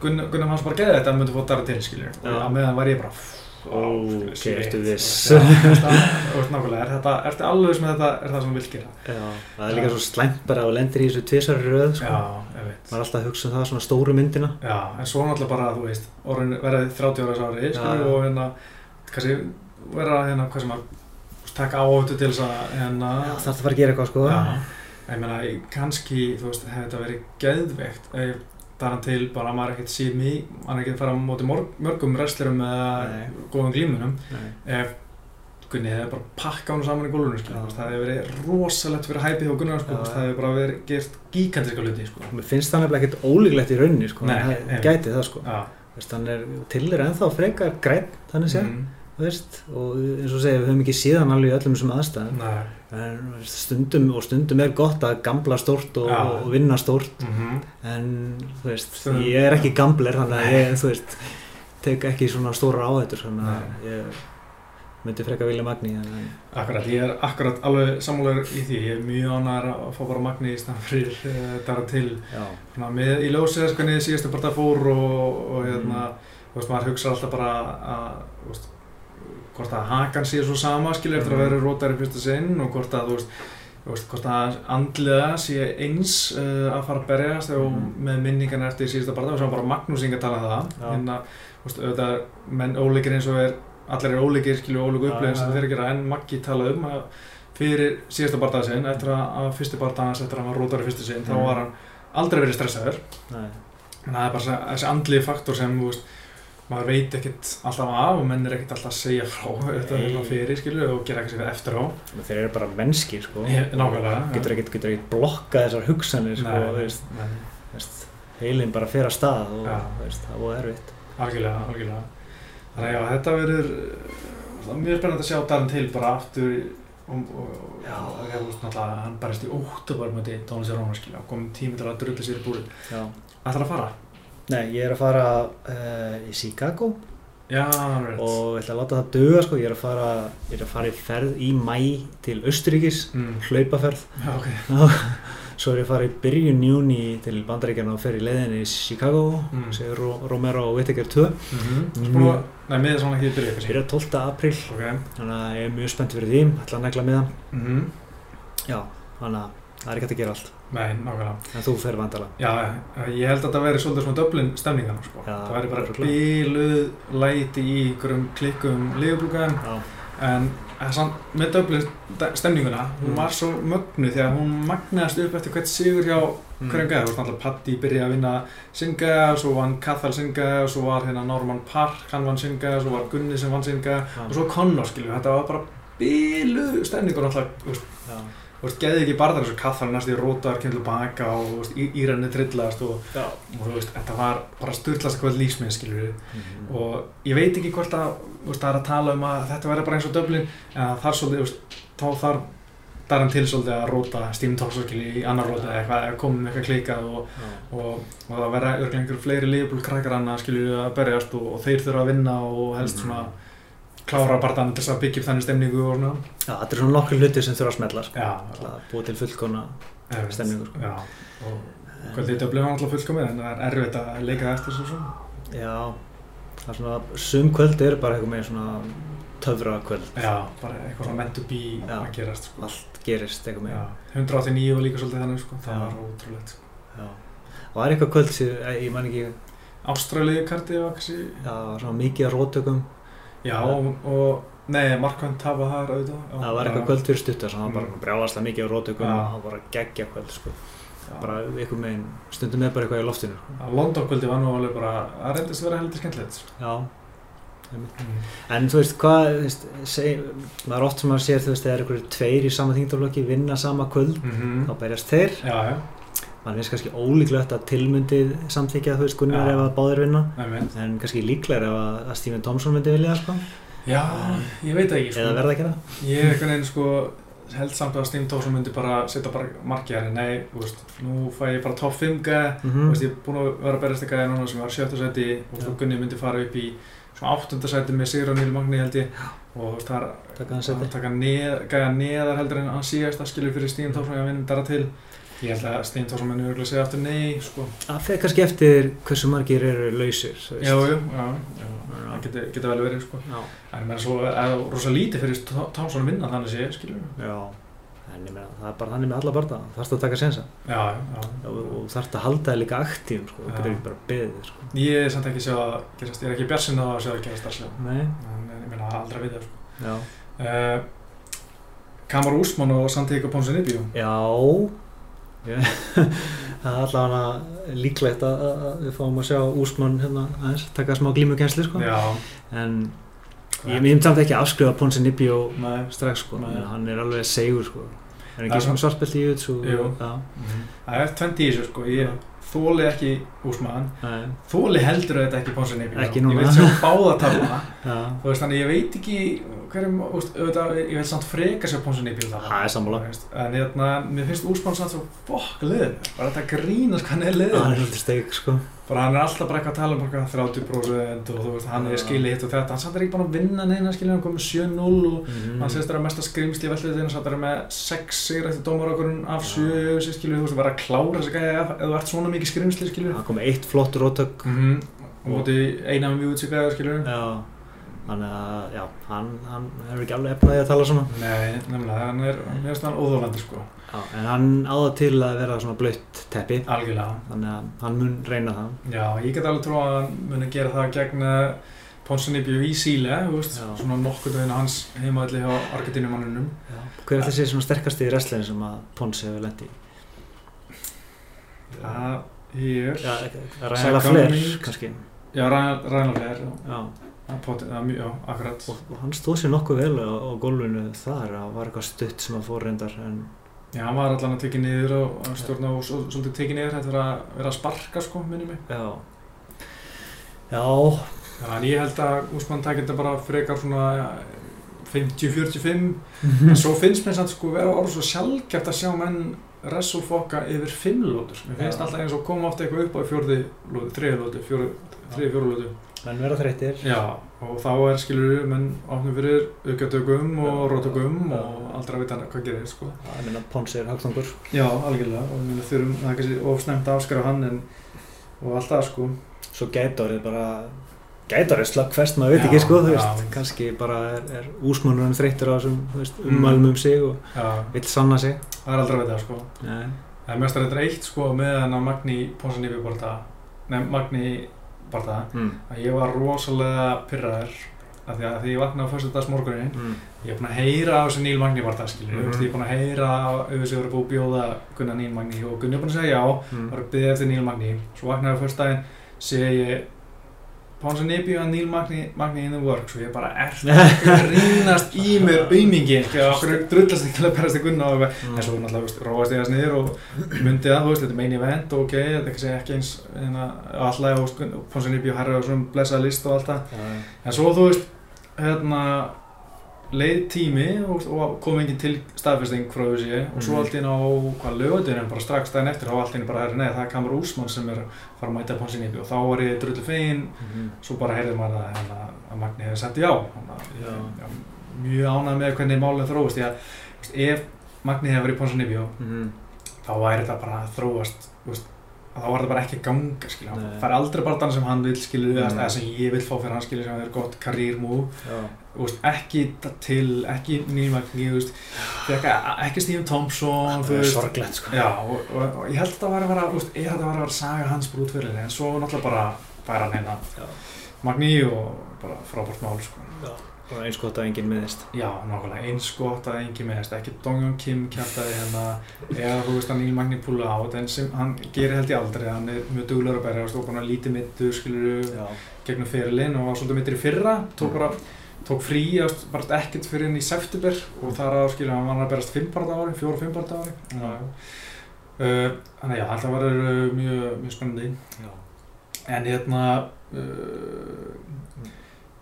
Gunnar, Gunnar hans bara geði þetta að myndi fótt dara til skilur og að meðan var ég bara Ok, ertu viss. Já, nákvæmlega, er þetta, ertu alveg sem þetta er það vilt gera? Já, það er líka svo slæmt bara að lendir í þessu tvisari röð sko. Já, ég veit maður er alltaf að hugsa um það svona stóru myndina. Já, en svo náttúrulega bara, þú veist, orðin verið 30 ára ári, skilur, já. og hérna, kannski vera, hérna, hvað sem að, taka áhættu til þess að, hérna, Já, það er að fara að gera eitthvað sko. Já, ég meina, kannski, þú veist, hefði þetta verið geðveikt, það er til bara að maður ekkert sé mig, maður ekkert fara á móti mörgum wrestlerum eða góðum glímunum, ef Gunni hefði bara pakka hann saman í gólunum, veist, það hefði verið rosalegt fyrir hæpið á Gunnar, sko, það hefði bara verið gert gigantiska hluti, sko. Mér finnst það nefnilega ekkert ólíklegt í rauninni sko, það gæti það sko. Hann er til er ennþá frekar græn þannig sé, mm, og eins og segja, við höfum ekki síðan alveg í öllum þessum aðstæðum stundum og stundum er gott að gambla stórt og, og vinna stórt mhm. en þú veist, Stundum- ég er ekki gambler þannig að Nei. ég, veist tek ekki svona stóra áhættur þannig að ég myndi frekar vilja magni en, Akkurat, ég er akkurat alveg sammálaður í því, ég er mjög ánægður að fá bara magni í stæðan fyrir uh, dara til svona, með í ljósið þess hvernig síðastu bara fór og, og hérna, Mm. þú veist, maður hugsa alltaf bara að, þú veist, hvort að hakan sé svo sama, skilur, eftir að Mm. vera rótar í fyrsta sinn og hvort að, þú veist, þú veist, hvort að andlega sé eins uh, að fara að berjast og Mm. með minningarna eftir síðasta barða og svo bara Magnús Inga að tala um það, Já. hérna, þú veist, auðvitað, menn ólíkir eins og er, allir er ólíkir, skilur, ólíku Já, upplifin sem já. þeir að gera, en Maggi talaði um að fyrir síðasta barðað sinn, eftir að, að fyrsti barðað hans, eftir að hann var rótar í fyrsta sinn, þá Mm. var hann aldrei verið stressaður en það er bara þessi- þessi andlið faktor sem þú veist, maður veit ekkert alltaf af og menn er ekkert alltaf að segja frá þetta er svona fyrir skilju og gera eitthvað eftir á. Men þeir eru bara mennskir sko. Ég- nákvæmlega, getur ekkert, getur ekkert blokkað þessar hugsanir sko, Nei, þú veist, nei, veist, heilin bara fer að stað og þú veist, það var erfitt. Algjörlega, algjörlega. Þannig að já, þetta verður er mjög spennandi að sjá Darren til bara aftur og, og, og og hann barist í óttubar með því skilja og kom tími til að drulla sér í búri ætlar að fara? Nei, ég er að fara uh, í Chicago. Já, alveg og ég ætla að láta það döga sko, ég er að fara, ég er að fara í ferð í mæ til Östuríkis, mm. hlaupaferð. Já, ok. Svo er ég að fara í byrjun júni til Bandaríkjana og fer í leiðinni í Chicago Mm. sem er Ro- Romero og Whittaker 2 mm -hmm. Nei, miður svona ekki byrja kannski. Byrja 12. apríl. Ok. Þannig að ég er mjög spennt fyrir því. Ætla að negla með hann mm já, þannig að það er ekki hægt að gera allt Nei, nákvæmlega. En þú fer vandala Já, ég held að það væri svolítið svona döblin stemningan sko. Já, það væri bara bíluð læti í einhverjum klikkum liðbúkan já, en samt, með döblin stemninguna hún Mm. var svo mögnu því að hún magnaðist upp eftir hvert sigur hjá Mm. hverjum gæði, þú veist náttúrulega Patti byrjaði að vinna singa, svo vann Cathal singa og svo var hérna Norman Park, hann vann singa svo var Gunni sem vann singa já, og svo Connor skilju, þetta var bara bíluð stemningur náttúrulega, þú veist, já, þú veist, geði ekki barðar eins og Cathal næst í rótar, kemur tilbaka og þú veist, í- Íranni trillast og og þú veist, þetta var bara styrlast hvað lífsminn skilur Mhm. og ég veit ekki hvort að veist, það er að tala um að þetta verður bara eins og döblin en þarf svolítið, þú veist, þá þarf Darren til svolítið að róta skilji í annar róta eða eitthvað, með eitthvað klikað og, og, og það verða örglega einhver fleiri liðbúl krakkar annað skilju að berjast og, og þeir þurfa að vinna og helst Mhm. svona klára barðan til þess að byggja upp þannig stemningu og svona já, þetta er svona nokkur hluti sem þurfa að smetla sko. Já, að búa til fullkona stemningu, sko. Já, og kvöldið í döblin var alltaf fullkomið en það er erfitt að leika eftir svo svona já, það er svona sum kvöld eru bara eitthvað með svona töfra kvöld Já, bara eitthvað svona meant to be að gerast sko. allt gerist eitthvað með Já, 189 var líka svolítið þannig sko. það var ótrúlegt sko. já. og það er eitthvað kvöld sem, eh, ég man ekki kannski já, það að og, nei, Markvann tafa það auðvitað það var eitthvað kvöld fyrir stuttar sem það var Mm. bara brjálaslega mikið á rótökum Já. og það var bara geggja kvöld sko. Bara eitthvað með stundum með bara eitthvað í loftinu sko. Að London kvöldi var nú alveg bara það reyndist að vera heldur skemmtilegt sko. já mm. En þú veist, hvað, þú veist, seg, maður oft sem maður sér, þú veist, þegar einhverju tveir í sama þingdaflokki vinna sama kvöld, mm þá berjast þeir. Já, já, Man finnst kannski ólíklegt að tilmyndið samþykja, þú veist, Gunnar Já. ef að báðir vinna. minn En kannski líklega ef að, að Stephen Thompson myndi vilja sko. Já, ég veit ekki sko. Eða verða að gera það. Ég er einhvern veginn sko held samt að Steam Tósson myndi bara setja bara markjæri, nei, þú veist, nú fæ ég bara top 5 gæði Mm Þú veist, ég er búinn að vera að berjast eitthvað núna sem var sjötta seti og Já. Gunni myndi fara upp í svona áttundasæti með Sigur og Níl Magni held ég og þú veist það er að seti taka neðar heldur en hann síðast að skilja fyrir Stíðan Tórsson að vinna dara til ég held að Stíðan Tórsson muni örgulega segja aftur nei sko. það fer kannski eftir hversu margir eru lausir þú veist. já, já, já, já, það getur geti vel verið sko. já, mér er svo, eða rosa lítið fyrir Tórsson að vinna þannig sé, skilju já. En ég meina, það er bara þannig með alla barða þarfst að taka sensa já, já, og, og þarfst að halda það líka aktífum sko. Já. getur ekki bara beðið sko. ég er samt ekki sjá að gerast, ég er ekki bjarsinn á að sjá að gerast það Nei. en við það sko. já, uh, Kamar Úsmann og Santík og Pónsen Ibjú já. Það er allavega líklegt að, að að við fáum að sjá úsmann hérna aðeins, taka smá glímukensli sko. já, en ég myndi samt ekki afskrifa Ponsi Nei. strax sko, hann er alveg segur sko. er er ekki sem svona- svartbelt í jutsu Jú. það er 20 í þessu sko. ég þóli ekki Úsmann nei, þóli heldur þetta ekki núna. ég veit sjá báða tafluna já, þú veist þannig ég veit ekki hverjum, auðvitað, ég vil samt freka sér er sammála. En hérna, mér finnst Úsmann samt svo fokk liður, bara þetta grínast hann er hann liður er alltaf steik sko. Bara hann er alltaf bara eitthvað að tala um eitthvað 30% og þú veist, hann er skilið hitt og þetta. Hann samt er ekki bara að vinna neina, skilið hann komið 7-0 og mm. hann að það er mesta skrimsli í velliðinu, samt er með 6 sigur eftir dómarokkurinn af 7 sér skilið, þú veist, vera að klára þess að gæja ef þú ert svona mikið skrimsli, skilið hann kom með eitt flott rótök mm -hmm. og móti eina með mjög útsíkaða, skilið já, þannig að já, hann, hann hefur ekki alveg efnaði að tala svona. Nei, nefnilega, hann er, mér finnst hann óþólandi, sko, já, en hann áða til að vera svona blöytt teppi algjörlega þannig að hann mun reyna það Já, ég get alveg trú að hann muni gera það gegn eh, Ponsunibju í Síle, svona nokkur daginn hans heimaðalli hjá Argentínumannunum hver er þessi svona sterkasti í wrestling sem að Ponsi hefur lendi? Það er, Flair mín. kannski já, Ræðanlega Flair, já, já. akkurat. og, hann stóð sér nokkuð vel á, á gólfinu þar það var eitthvað stutt sem að fór reyndar en Já, hann var allan að tekja niður og stjórna og svo- svolítið tekja niður, þetta var að vera að sparka, sko, minni mig. já já, en ég held að Úsmann takir þetta bara frekar svona ja, 50-45, en svo finnst mér samt, sko, vera orð svo sjálfgæft að sjá menn wrestlefokka yfir 5 lótur. Mér finnst Já. alltaf eins og koma ofta eitthvað upp á fjórði lótu, þriði lótu, fjóri, þriði, fjóri lótu. menn vera þreyttir Já, og þá er skilur menn opnum fyrir aukatökum og Já. rótökum Já. og aldrei að vita hvað gerir, sko. ég meina Ponsi er hagstangur Já, algjörlega, og við þurfum, það er kannski ofsnæmt að afskara hann en, og allt það, sko. svo gætárið bara gætárið slagfest, maður veit Já, ekki sko þú já. veist, kannski bara er, er úsmannurinn þreyttur á þessum þú veist, Mm. um sig og Já, vill sanna sig það er aldrei að vita, sko. Nei. Það er mest að þetta er eitt, sko, með hann að Magni Ponsanífi barða, nei, Magni barða, Mm. að ég var rosalega pyrraður af því að því ég vaknaði á föstudags morgunin, Mm. ég er búinn að heyra á þessu Níl Magni barða, skilur, mm. -hmm. ég er búinn að heyra á auðvitað að búið að bjóða Gunnar Níl Magni og Gunni er búinn að segja já, var að byggja eftir Níl Magni svo vaknaði á fyrst daginn sé ég Pónsa Nibi og Níl Magni, Magni in the works og ég bara er rínast í mér auðmingin drullast ekki að berast í Gunna og en svo náttúrulega róast ég þess niður og myndi það, þú veist, þetta er main event og ok, þetta er ekki, eins hérna, alltaf Nibi og Harry og svona blessaða list og allt það. En svo þú veist, hérna leið tími og, og kom enginn til staðfesting frá þessi og svo Mhm. allt inn á hvað lögutunum bara strax daginn eftir þá allt inn bara herri neða það er Kamar Úsmann sem er að fara að mæta Ponsi Nibi og þá var ég drullu fegin Mhm. svo bara heyrði maður að, hérna, að Magni hefði sagt já, hérna, Já. já mjög ánægð með hvernig málinn þú veist, ef Magni hefði verið í Ponsi Nibi Mhm. þá væri þetta bara að þróast veist, þá var þetta bara ekki að ganga skilja, hann fær aldrei bara þann sem hann vil skilja, Mm. eða sem ég vil fá fyrir hann skilja sem er gott karýrmú Já. ekki til, ekki nýjumagni ekki, Stephen Thompson það er sorglegt sko já, og, og, og ég held að það var að vera veist, ég held að það var að vera að saga hans brútfyrir en svo náttúrulega bara færa hann hérna Já. Magni og bara frábært mál sko. Og eins gott að enginn miðist já, nákvæmlega, eins gott að engin meðist ekki Dongjón Kim kjartaði hérna eða þú veist að Níl Magni púla át en sem hann gerir held ég aldrei. Hann er mjög duglegur að berja og búin að lítið mittur skilur já, gegnum fyrirlin og var svolítið mittur í fyrra. Tók bara tók frí bara ekkert fyrir inn í september og þar að skilja hann var að berast fimm part á ári, fjóra og fimm part á ári. Uh, þannig að já, þetta var uh, mjög, mjög spennandi. Já. en hérna uh,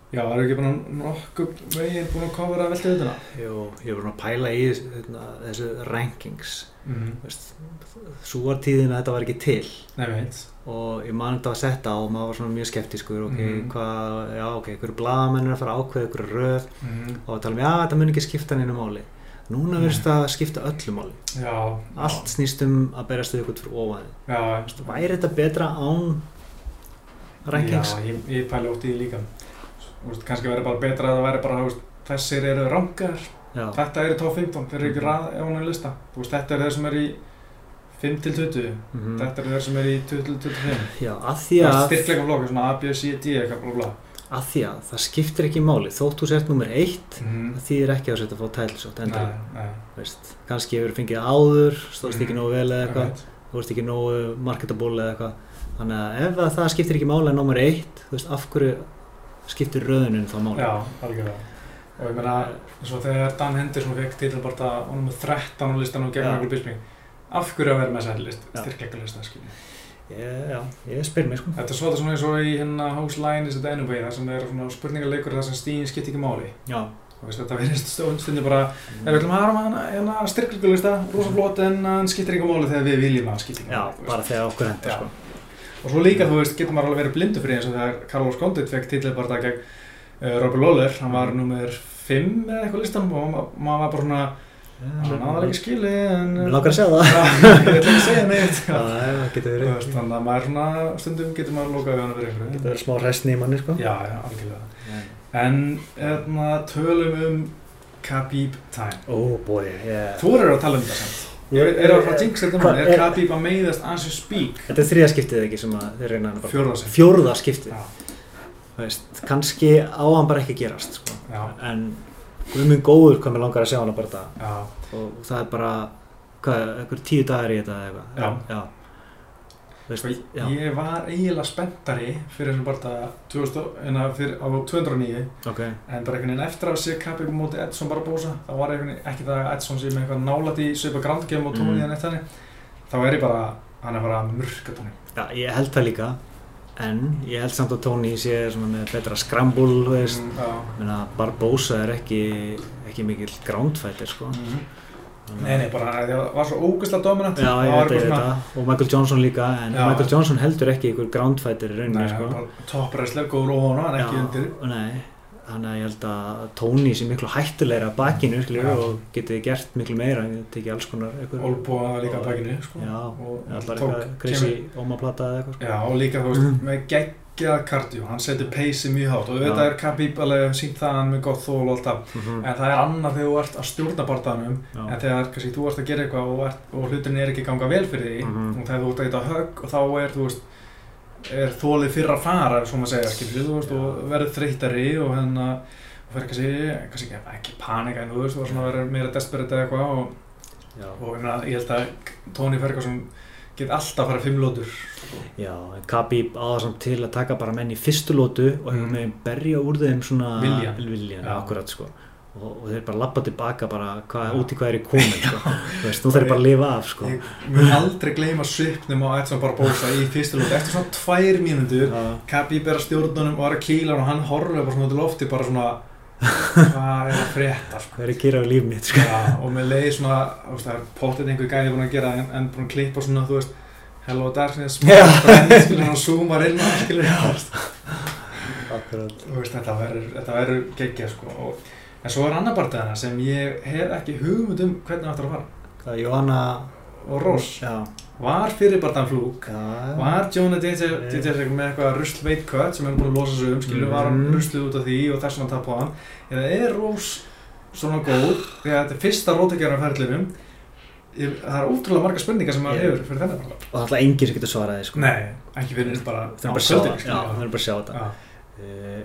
Já, það eru ekki bara nokkuð veginn búin að kofra veltið þetta? Jú, ég var búin að pæla í hérna, þessu rankings Mm. veist, Svo var tíðin að þetta var ekki til Nei, veit. og ég man þetta að setja og maður var svona mjög skeptískur ok, Mhm. hvað, já ok, einhverju blaðamenn er að fara að ákveða einhverju röð Mm. og að tala um, já, þetta mun ekki skipta neina máli núna verðist það að skipta öllu máli Já. allt snýst um að berast þau ykkur fyrir ofan Já, væri þetta betra án rankings? Já, ég, ég veist, kannski verður bara betra að það væri bara, veist, þessir eru rangar. Já, Þetta eru top 15, þeir eru ekki rað ef hún er lista. Veist, þetta eru þeir sem eru í 5 til 20. mhm. Þetta eru þeir sem eru í 20 til 25. já að því að Styrkleika flokkur, svona A, B, C, D, eitthvað, blá, blá. að því að það skiptir ekki máli þótt þú sért nummer eitt Mm. það þýðir ekki að setja að fá veist, kannski hefur fengið áður stóðst ekki Mhm. nógu vel eða eitthvað þú veist ekki nógu marketable eða eitthvað þannig að ef að það skiptir ekki máli að nummer eitt þú veist af hverju skiptir röðunin þá máli Já, algjörlega. Og ég meina, svo þegar Dan Henderson fekk titilbarta og nummer 13 á listanum gegn Já. Michael Bisping, af hverju að vera með þessa list, Já. styrkleika lista, skiljum. ég, já, ég spyr mig sko Þetta er svolítið svona eins og í hérna House Line is it anyway, þar sem er svona spurningarleikur þar sem stíðin skipt ekki máli. já, Og þetta verðist stundir bara, ef við ætlum að hafa hana, hérna styrkleikulista, rosa flott en hann skiptir ekki máli þegar við viljum að hann skiptir ekki já, máli. veist. bara þegar okkur hendur Já. sko Og svo líka, þú veist, getur maður alveg verið blindu fyrir eins og þegar Carlos Condit fekk titilbarta gegn uh, Robert Lawler, hann var nummer 5 eða eitthvað á listanum og ma- maður var bara svona, hann náðar ekki skili en... Mér langar að segja það ég ætla ekki að segja neitt. Já, það getur Þú verið veist, Þannig að maður svona, stundum getur maður lokað við hann fyrir einhverju. getur verið smá hræstni í manni sko Já, já, algjörlega. En hérna, tölum um Khabib time. ó bói yeah. Þú eru að tala um það samt. Ég er að fara að jinx þetta Hvað mann. er- Khabib að meiðast as you speak? þetta er þriða skiptið ekki sem að þeir reyna að Fjórða sem. fjórða skiptið Já, Þú veist, kannski á hann bara ekki gerast sko. en guðminn góður hvað mér langar að sjá hann bara þetta já. og það er bara hvað, einhver tíu dagar í þetta eða eitthvað veist, ég var eiginlega spenntari fyrir þessum 2000, en að fyrir, á 209 ok, en bara einhvern veginn eftir að sé Khabib á móti Edson Barbosa þá var einhvern veginn ekki það að Edson sé með eitthvað nálat í svipa grandgem og tóni Mm. en eitt þannig þá er ég bara, hann er bara murka tóni já, ég held það líka en ég held samt að Tony sé með betra veist, Mm, Barbosa er ekki ekki mikill groundfighter sko. Mhm. Nei, nei, bara það var svo ógæslega dominant Já, Það ég veit veit það og Michael Johnson líka en Já. Michael Johnson heldur ekki ykkur groundfighter í Nei, rauninni sko. sko. toppræslega góður og hona, en ekki undir Nei, þannig að ég held að Tony sé miklu hættulegra bakinu skilur, Já. og geti gert miklu meira ég tekið alls konar Olbúa líka bakinu sko. Já, tók eitthvað crazy ómaplata eða eitthvað sko. Já, og líka þú veist, Mm. með geggjað kardio, hann setur peysi mjög hátt og Já. þetta er Khabib alveg sínt það hann með gott þól og allt það Mhm. en það er annað þegar þú ert að stjórna barðanum Já. en þegar kannski þú ert að gera eitthvað og, og hlutin er ekki að ganga vel fyrir því Mhm. og þegar þú ert að geta högg og þá er, þú veist, er þólið fyrir að fara, svo maður segja, skilur þú veist, og verður þreytari og hérna og fyrir kannski, kannski ekki, ekki panika en þú veist, og svona verður meira desperate eða eitthvað og, og ég held að Tony Ferguson get alltaf að fara fimm lótur Já, en Khabib á það samt til að taka bara menn í fyrstu lótu og hefur Mm. með berja úr þeim svona Vilja. viljan Já. akkurat sko og, og þeir bara lappa tilbaka bara hvað, Já. út í hvað er í komin sko. þú veist, nú þeir bara að lifa af sko Ég mun aldrei gleyma svipnum á Edson Barbosa í fyrstu lót eftir svona tvær mínútur Já. Khabib er að stjórnunum og er að kýla hann og hann horfður bara svona til lofti bara svona hvað er að frétta sko. hvað er að gera á líf mitt sko? Já, og með leið svona það er potið einhver gæði búin að gera en, en búin að klippa svona, þú veist Hello Darkness, hann zoomar inn og þetta verður, þetta verður geggja sko. og, en svo er annar barndagina sem ég hef ekki hugmynd um hvernig það ættir að fara. Hvað Jóhanna og Ross já, var fyrir barndan flúk var Jonah DJ með eitthvað rusl veitkött sem er búin að losa sig um skilur, var hann Mhm. rusluð út af því og þess vegna tap á hann. Eða er Ross svona góð? Því að þetta er fyrsta rótakjörn af ferðlinum það er ótrúlega marga spurningar sem maður hefur fyrir þennan. Og alltaf enginn sem getur svaraði sko. Nei, ekki fyrir bara það er bara að sjá það. það er þetta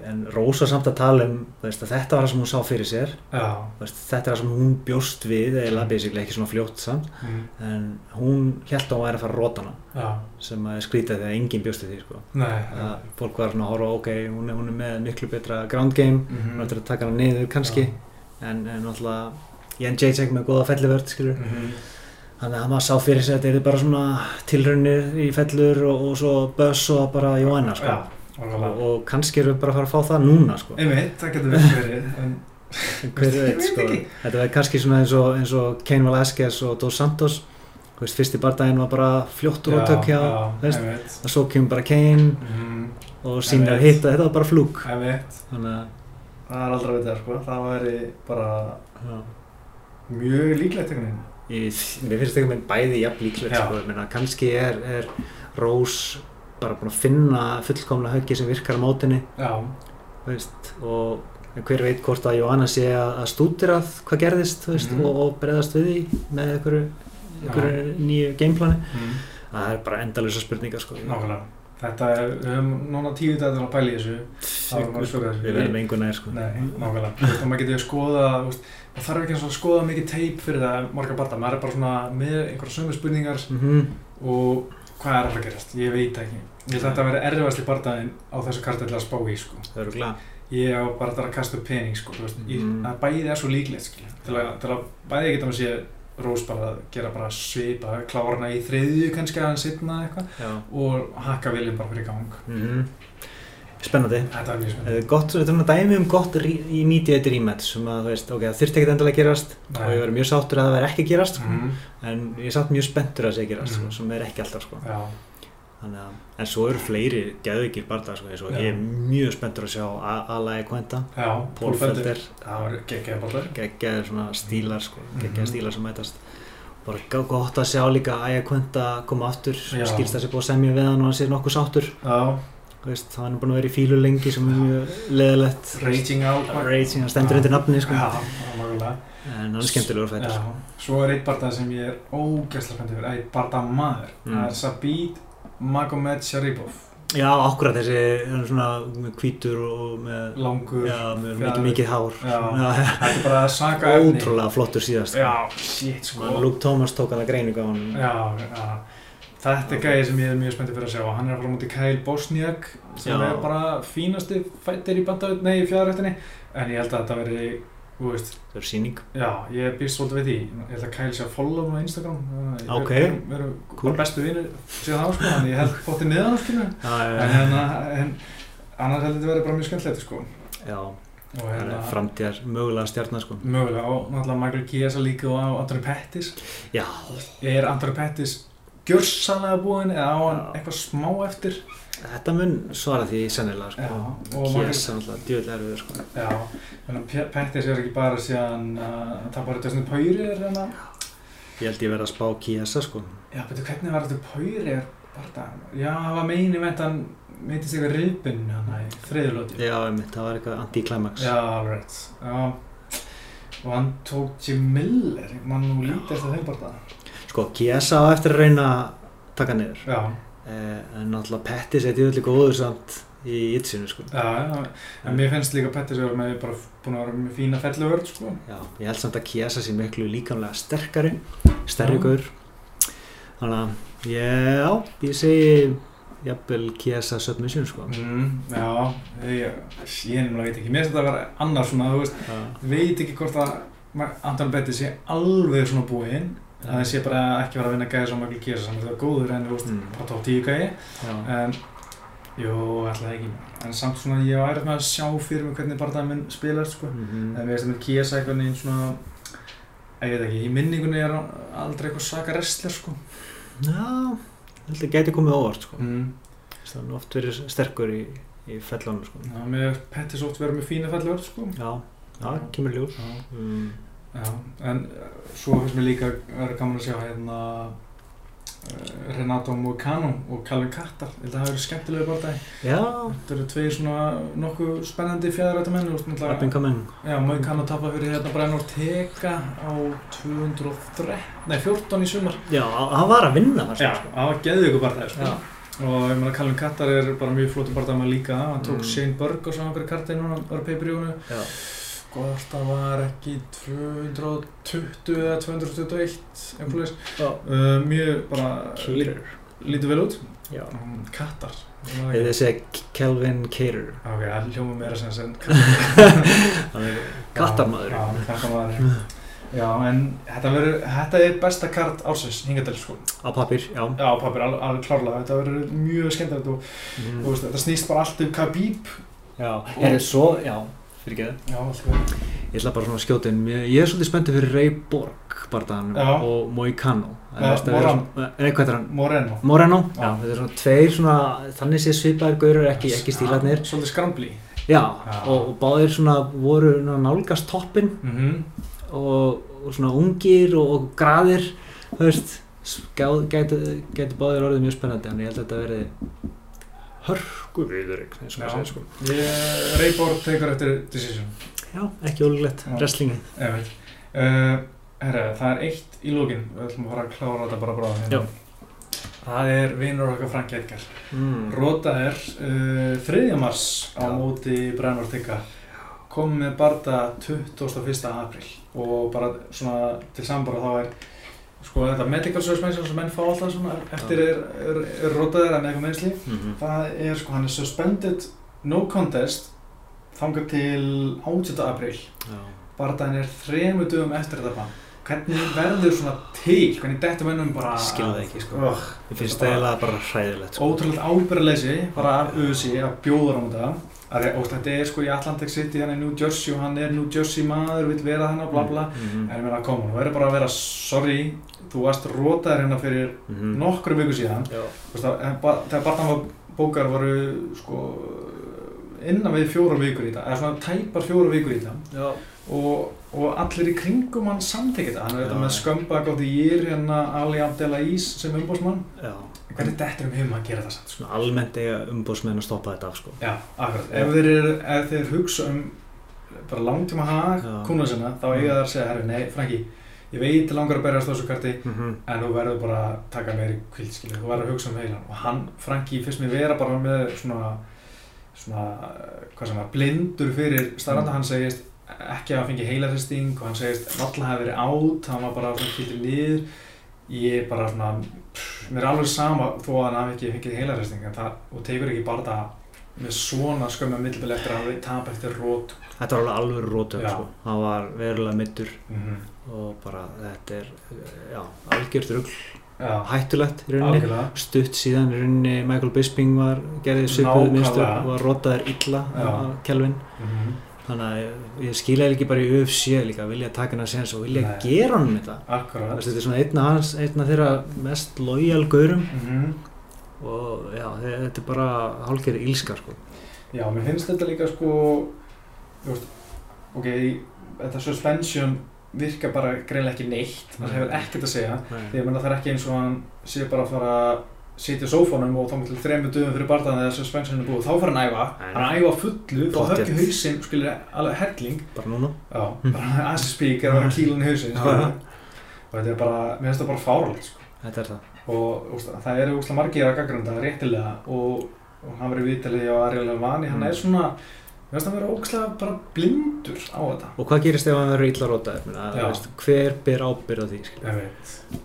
en Rósa samt að tala um veist, að þetta var það sem hún sá fyrir sér veist, þetta er það sem hún bjóst við eða Mm. basically ekki svona fljótt samt mm, en hún held að hún væri að fara að róta hana já, sem að skrýta því að enginn bjóst við því sko. nei að fólk var svona að horfa ok, hún er, hún er með miklu betra ground game Mhm. hún ættir að taka hana niður kannski en, en náttúrulega Jan Jacek með góða fellivörd skilur Mhm. þannig að maður sá fyrir sig að þetta er bara svona tilraunir í fellur og, og svo Buzz og bara Joanna sko. Nákvæmlega. Og, og kannski erum við bara að fara að fá það núna sko. Einmitt, það getur vel verið en hver veit sko. þetta verður kannski svona eins og, eins og Kane Velasquez og Dos Santos. Veist, fyrsti bardaginn var bara fljóttur og tök hjá veist, einmitt. Og svo kemur bara Kane Mhm, og sínir að hitta, þetta var bara flúk. Þannig að það er aldrei vita sko, það væri bara já. mjög líklegt einhvern veginn. Í, mér finnst þetta með bæði jafn líklegt sko. Kannski er, er Rós bara búin að finna fullkomna höggi sem virkar á mótinni og hver veit hvort að Jóhanna sé að, að stútirað hvað gerðist veist, Mhm. og, og breyðast við því með einhverju, nýju gameplani mm. það er bara endalösa spurningar sko. nákvæmlega. Þetta er, við höfum núna tíu til að í þessu. Að þessu við verðum engu nær sko. Nei, nákvæmlega. Veist, og maður getur að skoða Það þarf ekki að skoða mikið teip fyrir það marga barða, maður er bara svona með einhverja sömu spurningar mm og hvað er alltaf að gerast, ég veit ekki Ég held að þetta verði erfiðast í bardaðin á þessu karti til að spá í sko það eru glæð Ég á bara þetta að kasta upp pening sko, þú veist, ég, Mhm. að bæði er svo líklegt skilja, til að, til að bæði geta maður sé Rós bara að gera bara svipa, klárna í þriðju kannski að hann sitna eitthvað og hakka viljum bara fyrir gang. mm spennandi Þetta er mjög Eh, spennandi. gott, þetta er svona dæmi um gott í nýtið rematch sem að þú veist, ok, það þurfti ekkert endilega að gerast Nei. og ég verður mjög sáttur að það verði ekki að gerast. Mhm, en ég er samt mjög spenntur að það sé að gerast Mhm. sko, sem er ekki alltaf sko. Já, að, en svo eru fleiri geðvikið barndar sko, Já. ég er mjög spenntur að sjá Alai Quenta, já, Paul Felder. Svona stílar sko, Mhm. geggjaðir stílar sem mætast. Bara gott að sjá líka Alai Quenta koma aftur, skilst þessi búið að semja við hann og hann sé nokkuð sáttur. Já, Þú veist, hann er búin að vera í fílu lengi sem er mjög leðilegt Raging Out. Raging, hann stendur undir nafni sko. En hann er skemmtilegur fættur svo er eitt barndað sem ég er ógæslega spenntið fyrir, eitt barndað maður. Mm. Það er Sabit Magomed Sharipov. Já, akkurat þessi, hann er svona með hvítur og með, Langur. já, með fjaður. mikið, mikið hár Já. Þetta er bara að saka efni. ótrúlega flottur síðast Já, shit sko. Luke Thomas tók að greiningu á hann Já, já. Þetta er gæði sem ég er mjög spenntið fyrir að sjá. Hann er að fara móti Kyle Bosniak sem Já. er bara fínasti fættir í bandavit, nei, í fjárrættinni. En ég held að þetta veri, það er síning Já, ég býst svolítið við því. Ég held að Kyle sé að follow hann á Instagram. Við erum, við erum Cool. bestu vinir síðan þá, sko. Þannig ég held fóttið niðan skilju. já, En hérna, en annars held þetta verið bara mjög skemmtilegt, sko. já, hérna, framtíðar mögulega stjarnar sko mögulega, og náttúrulega Michael Chiesa líka og Anthony Pettis. já, Er Anthony Pettis gjörsanlega búinn eða á hann eitthvað smá eftir? Þetta mun svara því sennilega sko og er alltaf djöðlega erfiður sko Já, þannig að Pe- Pettis er ekki bara síðan uh, það bara Justin Poirier er hérna. ég held ég verið að spá Kiesa sko Já, betur hvernig var þetta það? Já, það var meini hann meitist eitthvað ribin hann í þriðulóti. já, einmitt, það var eitthvað anti-climax Já, rétt. Já, og hann tók Jim Miller, mann nú lítið eftir þeim bara það. sko, Kiesa á eftir að reyna að taka niður Já, en náttúrulega Pettis er djöðlega góður samt í itsinu sko já, já, en mér finnst líka Pettis að vera með bara búin að vera með fína felluvörð, sko. Já, ég held samt að Kiesa sé miklu líkamlega sterkari, gaur. Þannig að, já, ég segi jafnvel Kiesa submission, sko. Mm, já, ég, ég nefnilega veit ekki, mér finnst þetta að vera annars svona, þú veist, Já, veit ekki hvort að Anton Bettis sé alveg svona búinn, að það sé bara ekki vera að vinna gæði sem Michael Chiesa saman, það er góður en þú veist, Mm. bara top 10 gæði, en jú, alltaf ekki, en samt svona ég var með að sjá fyrir mig hvernig bara það minn spilar, sko, mhm. en mér finnst þetta með Chiesa eitthvað neginn svona, ég veit ekki, í minningunni er aldrei eitthvað svaka wrestler, sko. já, að gæti komið á óvart, sko. Mm. Það er oft verið sterkur í, í fellunum, sko. Já, mér Pettis oft verið með fína felluvörð, sko. Já, já, kemur. Já. Mm. Já, en uh, svo finnst mér líka að vera gaman að sjá hérna uh, Renato Moicano og Calvin Kattar ég held að það hafi verið skemmtilegu bardagi Já, þetta eru tveir svona nokkuð spennandi fjæðarætta menn og up and coming. Já, Moicano tapað fyrir hérna Brian Ortega á 203, nei 14 í sumar Já, hann var að vinna það, Já, sko. það var geðið ykkur bardagi sko. Já. og ég meina Calvin Kattar er bara mjög bardagi með líka hann tók Mm. Shane Burgos á einhverju karti núna bara peipiríunu Já. Hvort það var ekki 220 eða 221 einhvern veginn Já. uh, mjög bara lítið vel út um, kattar Eða þið segja Kelvin Cater. ok, það hljóma meira sem sem Hann er kattarmaður. já, en þetta, verður, þetta er besta kart ársins hingatil sko. á pappir, já Já, pappir, alveg, alveg klárlega. Þetta verður mjög skemmtilegt og mm. þú veist, þetta snýst bara allt um Khabib. já, er það svo, já fyrir alltaf. ég ætla bara svona að skjóta inn ég er svolítið spenntið fyrir Ray Borg barðan og Moicano Já, Moran nei, hvað er hann? Moreno. Moreno, Já. já, þetta er svona tveir svona, þannig sé svipaðir gaurur ekki, ekki stílarnir Svolítið skrambli. já, Já. Og, og báðir svona voru nálgast toppin Mm og, og svona ungir og, og graðir þú veist gæ- gætu, gætu báðir orðið mjög spennandi en ég held að þetta verði hörku viður eins og maður segir sko Ég, Rayborg tekur eftir decision. já, ekki ólíklegt, wrestlingi Ég veit. Uh, herra, það er eitt í lókin. Við ætlum að fara að klára þetta bara bráða. Já. Það er vinur okkar Frank Edgar. mm. Rota er uh, 3. mars á Já. móti Brennor Tigga kom með barða 21. april og bara svona til sambara þá er sko þetta medical suspension sem menn fá alltaf svona eftir er, er, er rotaðir en eitthvað meðsli Mm það er sko hann er suspended no contest þangað til 18. april já. barðaðin er þremu dögum eftir þetta bann. Hvernig verður svona til? Hvernig dettur mennum bara Ég skil það ekki, sko. Ugh, ég finnst það eiginlega bara hræðilegt sko. ótrúlega ábyrðaleysi bara af USA að bjóða hann þetta. Og þetta er sko í Atlantic City, hann er New Jersey og hann er New Jersey maður, vill vera hann og bla. Bla mm en ég meina, koma, þú verður bara að vera sorry, þú varst rótaðir hérna fyrir -hmm. nokkru viku síðan veist, þegar barndan var bókar voru sko innan við fjóra vikur í þetta, eða svona tæpar fjóra vikur í þetta Já. og, og allir í kringum hann samþykja þetta, hann er þetta með skömbak á því ég er hérna Ali Abdelais sem umbósmann, já. hvernig dettur um heim að gera það samt? svona almennt eiga umbóðsmenn að stoppa þetta af sko. Já, akkurat. Ef þeir, eru, ef þeir hugsa um bara langtíma hag Já. kuna sinna, þá eiga það að segja, herri, nei, Franki, ég veit langar að berjast þessu karti, mm -hmm. en þú verður bara að taka meiri kvild, skilja, þú verður að hugsa um heilan. Og hann, Franki, fyrst mér vera bara með svona, svona, hvað sem var, blindur fyrir starranda, Mm. hann segist ekki að hann fengi heilarhesting og hann segist valla hafi verið átt, hann var bara svona kýttir niður. Ég bara svona, pff, mér er alveg sama þó að hann hafi ekki fengið heilarhesting, og tekur ekki bara það með svona skömmum millibili eftir að hafa tap eftir rót. þetta var alveg Já. sko. hann var verulega mittur Mm og bara þetta er já, algjört rugg hættulegt í rauninni algjörlega. stutt síðan í rauninni Michael Bisping var gerðið svipuð Nákvæmlega. minnstur og var rotaður illa á Kelvin Mm þannig að ég, ég skilja ekki bara í UFC líka vilja taka hennar séns og vilja Nei. gera honum þetta Akkurat. Þessi, þetta er svona einn af hans einn af þeirra mest lojal gaurum Mm og já, þe- þetta er bara hálfgerði ílskar sko. Já, mér finnst þetta líka sko, veist, ok, þetta suspension virkar bara greinlega ekki neitt, það hefur ekkert að segja. Því menna það er ekki eins og hann sé bara að fara að sitja á sófónum og þá til þremur dögum fyrir barðan þegar suspension er búið, þá fara hann að æfa, hann að æfa fullu, þá höggi hausinn, skilir, alveg helling, bara núna. Speak er að vera kílun í já. og þetta er bara, mér finnst það bara fáralegt, sko. þetta er það. Og úst, það eru úsla margir að gaggrunda réttilega og, og hann verið viðtalið á Ariel Vani, hann Mm. er svona mér finnst hann vera ógslag bara blindur á þetta. Og hvað gerist ef hann verður illa rótaður? Hver ber ábyrð á því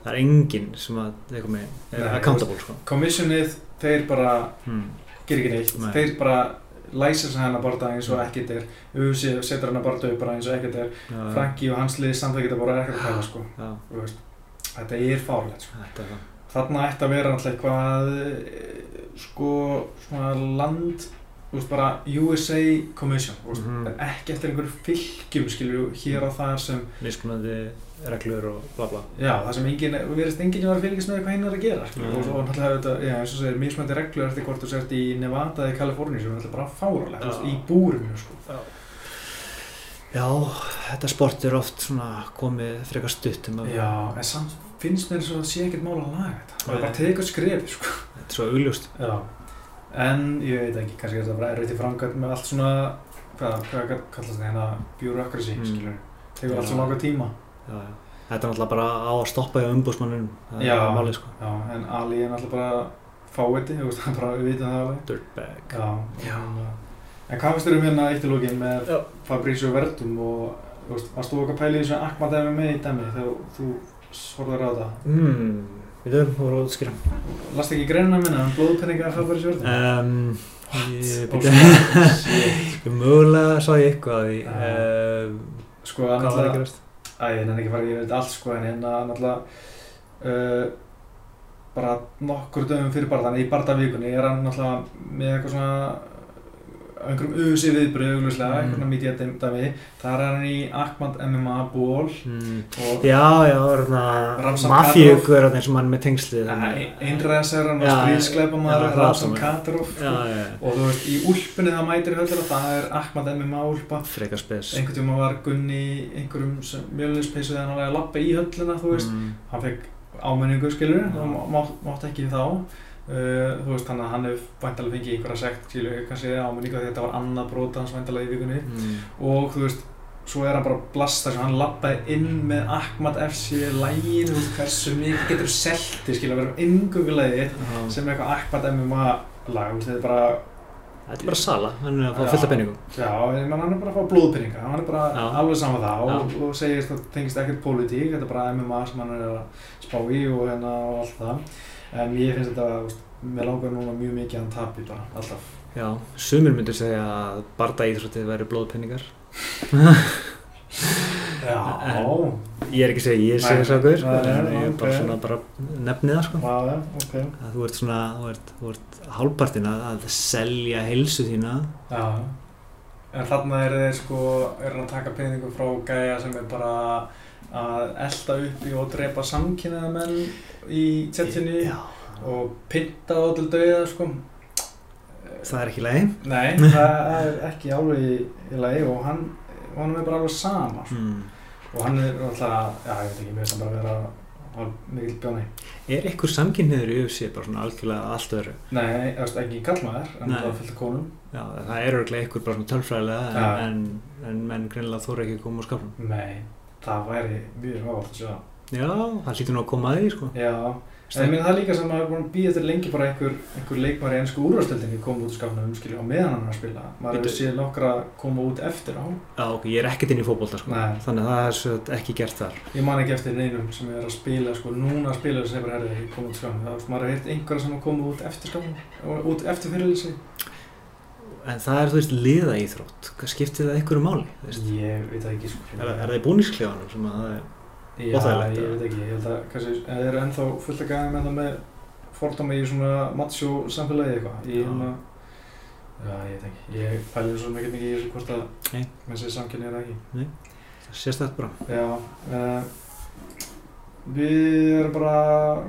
það er enginn sem að með, er Nei, accountable sko. Commissionið, þeir bara hmm. ger ekki neitt, Nei. þeir bara læsir hennar barða eins og ekkert er. UFC setur hennar barða upp eins og ekkert er. Já, Franki og hans lið samþekja þetta bara ekkert að pæla sko. veist, þetta er fárlegt sko. þetta er það. Þarna ætti að vera alltaf eitthvað eh, sko svona land veist bara USA Commission veist, Mhm. en ekki eftir einhverju fylgjum skilju hér og þar sem miskunandi reglur og bla bla. Já það sem engin við verðist enginn að vera að fylgjast með hvað hinn er að gera skilju Mhm. og, og náttúrulega þetta já eins og segir mismöndi reglur eftir hvort þú sért í Nevada eða Kaliforni sem er alltaf bara fáralegt veist Já. í búrinu sko. Já, þetta sport er oft svona komið frekar stutt um að já en samt finnst mér svo að sé ekkert mál að laga þetta. Það er bara að teka skrefi sko. Þetta er svo augljóst. Já, en ég veit ekki, kannski er þetta bara erfitt í framkvæmt með allt svona, hvað, hvað kallast það hérna, bureaucracy, Mm. skilur, tekur allt svo langa tíma. já, já. þetta er náttúrulega bara á að stoppa í umbúsmannum það Já. er málið sko Já, en Ali er náttúrulega bara fáiði, þú veist, hann bara, við vitum það alveg. dirtbag Já. Já. En, en hvað finnst þér um hérna eitt í lógin með. Fabrizio Verdum og, þú veist, varst þú okkar pælið í þessu Ahmad MMA í dæmi þegar þú horfður á það? mm, við þau voru að skýra Last ekki greinina minna blóðpenninga um, ég Og byrja svona, shit. mögulega sá ég eitthvað í um, Sko, að gerast? Æ, ég nenni ekki að fara ég veit allt sko en hérna náttúrulega uh, bara nokkur dögum fyrir barðan í barðavíkunni er hann náttúrulega með eitthvað svona einhverjum auðsi viðbröð augljóslega, Mm. einhverjum media dæmi þar er hann í Ahmad MMA ból mm. Já, já, er mafíugur sem hann með tengslið einræðs er hann og Já, stríðskleipa maður já, Ramzan Ramzan. Kadyrov Já, sko. já, og þú veist, í úlpunni það mætir höllur það er Ahmad MMA úlpa einhvern tíma var Gunni einhverjum mjöluninspeysu þegar hann var að lappa í hölluna þú veist, mm. hann fekk ámenningu skilur, það má, mátt ekki þá uh, þú veist, þannig að hann hefur væntalega fengið einhverja sekt, skilur, kannski ámenningu því þetta var annað brota hans væntalega í vikunni Mm. og þú veist, svo er hann bara blasta sem hann lappaði inn með Ahmad FC lægin, þú veist, hversu mikið getur selti, skilur, að vera yngöngulegið Já. sem er eitthvað Ahmad MMA lag, þú veist, þetta er bara Þetta er bara sala, hann er að fá fullt af penningum Já, hann er bara að fá blóðpinninga, hann er bara Já. alveg saman það og, Já. og segist að það tengist ekkert pólitík, þetta er bara MMA sem hann er að spá í og hérna og allt það. En ég finnst þetta, mér langar núna mjög mikið að hann tapi bara, alltaf. Já, sumir myndir segja að barda íþróttið væri blóðpenningar Já, Ég er ekki að segja ég Nei, þess að guður nei, nei, en ég er bara ok. svona bara nefnið það sko já, já, ok. að þú ert svona, þú ert, þú ert hálpartin að, að selja heilsu þína Já, en þarna er þeir sko, er hann að taka peningum frá gæja sem er bara að elda uppi og drepa samkynnaða menn í tjettinni Já, og pynta þá til dauða sko. það er ekki leið Nei, það er ekki alveg í, í lagi og hann, hann er bara alveg sama mm. og hann er alltaf, já ég veit ekki, mér finnst hann bara vera hálf mikill bjóni. Er ykkur samkynniður í UFC bara svona algjörlega allt öðru? Nei, ekki kallmaður, en það er fullt af konum. Já, það er örglega ykkur bara svona tölfræðilega en, en, en menn greinilega þóra ekki að koma úr skapnum. Nei, það væri mjög hávart að sjá. Já, það hlýtur nú að koma að því sko. Já, en það er líka sem að býja eftir lengi bara einhver, einhver leikmar í ennsku úrvastöldinni koma út úr skapnum, skilja, á meðan hann að spila. Maður hefur séð nokkra koma út eftir á. Já, ok, ég er ekkert inn í fótbolta sko. Nei. Þannig að það er ekki gert þar. Ég man ekki eftir neinum sem er að spila, sko, núna að spila sem hefur herðið koma út veist, maður hefur heyrt einhverja sem hafa komið út eftir og út eftir fyrirlýsi. En það er, þú veist, liða íþrótt. Skiptir það ykkur máli? Ég veit það ekki, sko. Er, það- er það í búningsklefanum sem að það er... Já, óþægilegt, ég eða? veit ekki, ég held að kannski, en þeir eru ennþá fullt að gæða með það með fordómi í svona macho samfélagi eitthvað, ég Já. hérna, já, ég veit ekki, ég pælir svo mikið mikið í þessu hvort að Nei. með sér samkynni er ekki. Sérstætt bara. Já, uh, við erum bara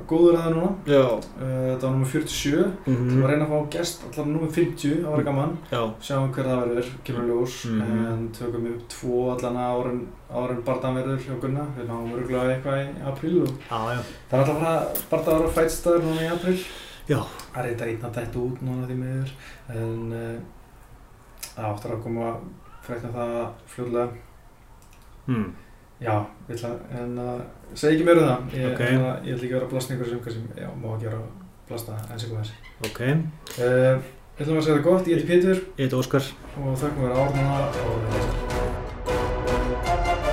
góður að það núna, Já. uh, þetta var nummer 47, Mm við varum að reyna að fá gest allar nummer 50, það var gaman, Já. sjáum hver það verður, kemur ljós, Mhm. en tökum upp tvo allan árun, árun barðan verður hjá Gunna, við náum örgulega eitthvað í apríl og Já, já. Það er alltaf fara barðaður á fætstaður núna í april. Já. Það er eitthvað einn að dætt út núna því miður. En uh, það áttur að koma frækna það fljóðlega. Mm. Já, ég ætla en uh, að segja ekki meira um það. Ég, okay. en, að, ég ætla ekki að vera að blasta einhverju sem kannski, já, má ekki vera að blasta eins og eins Ok. Uh, Ég ætla að segja það gott, ég heiti Pítur Ég heiti Óskar. Og þakkum fyrir að orðna og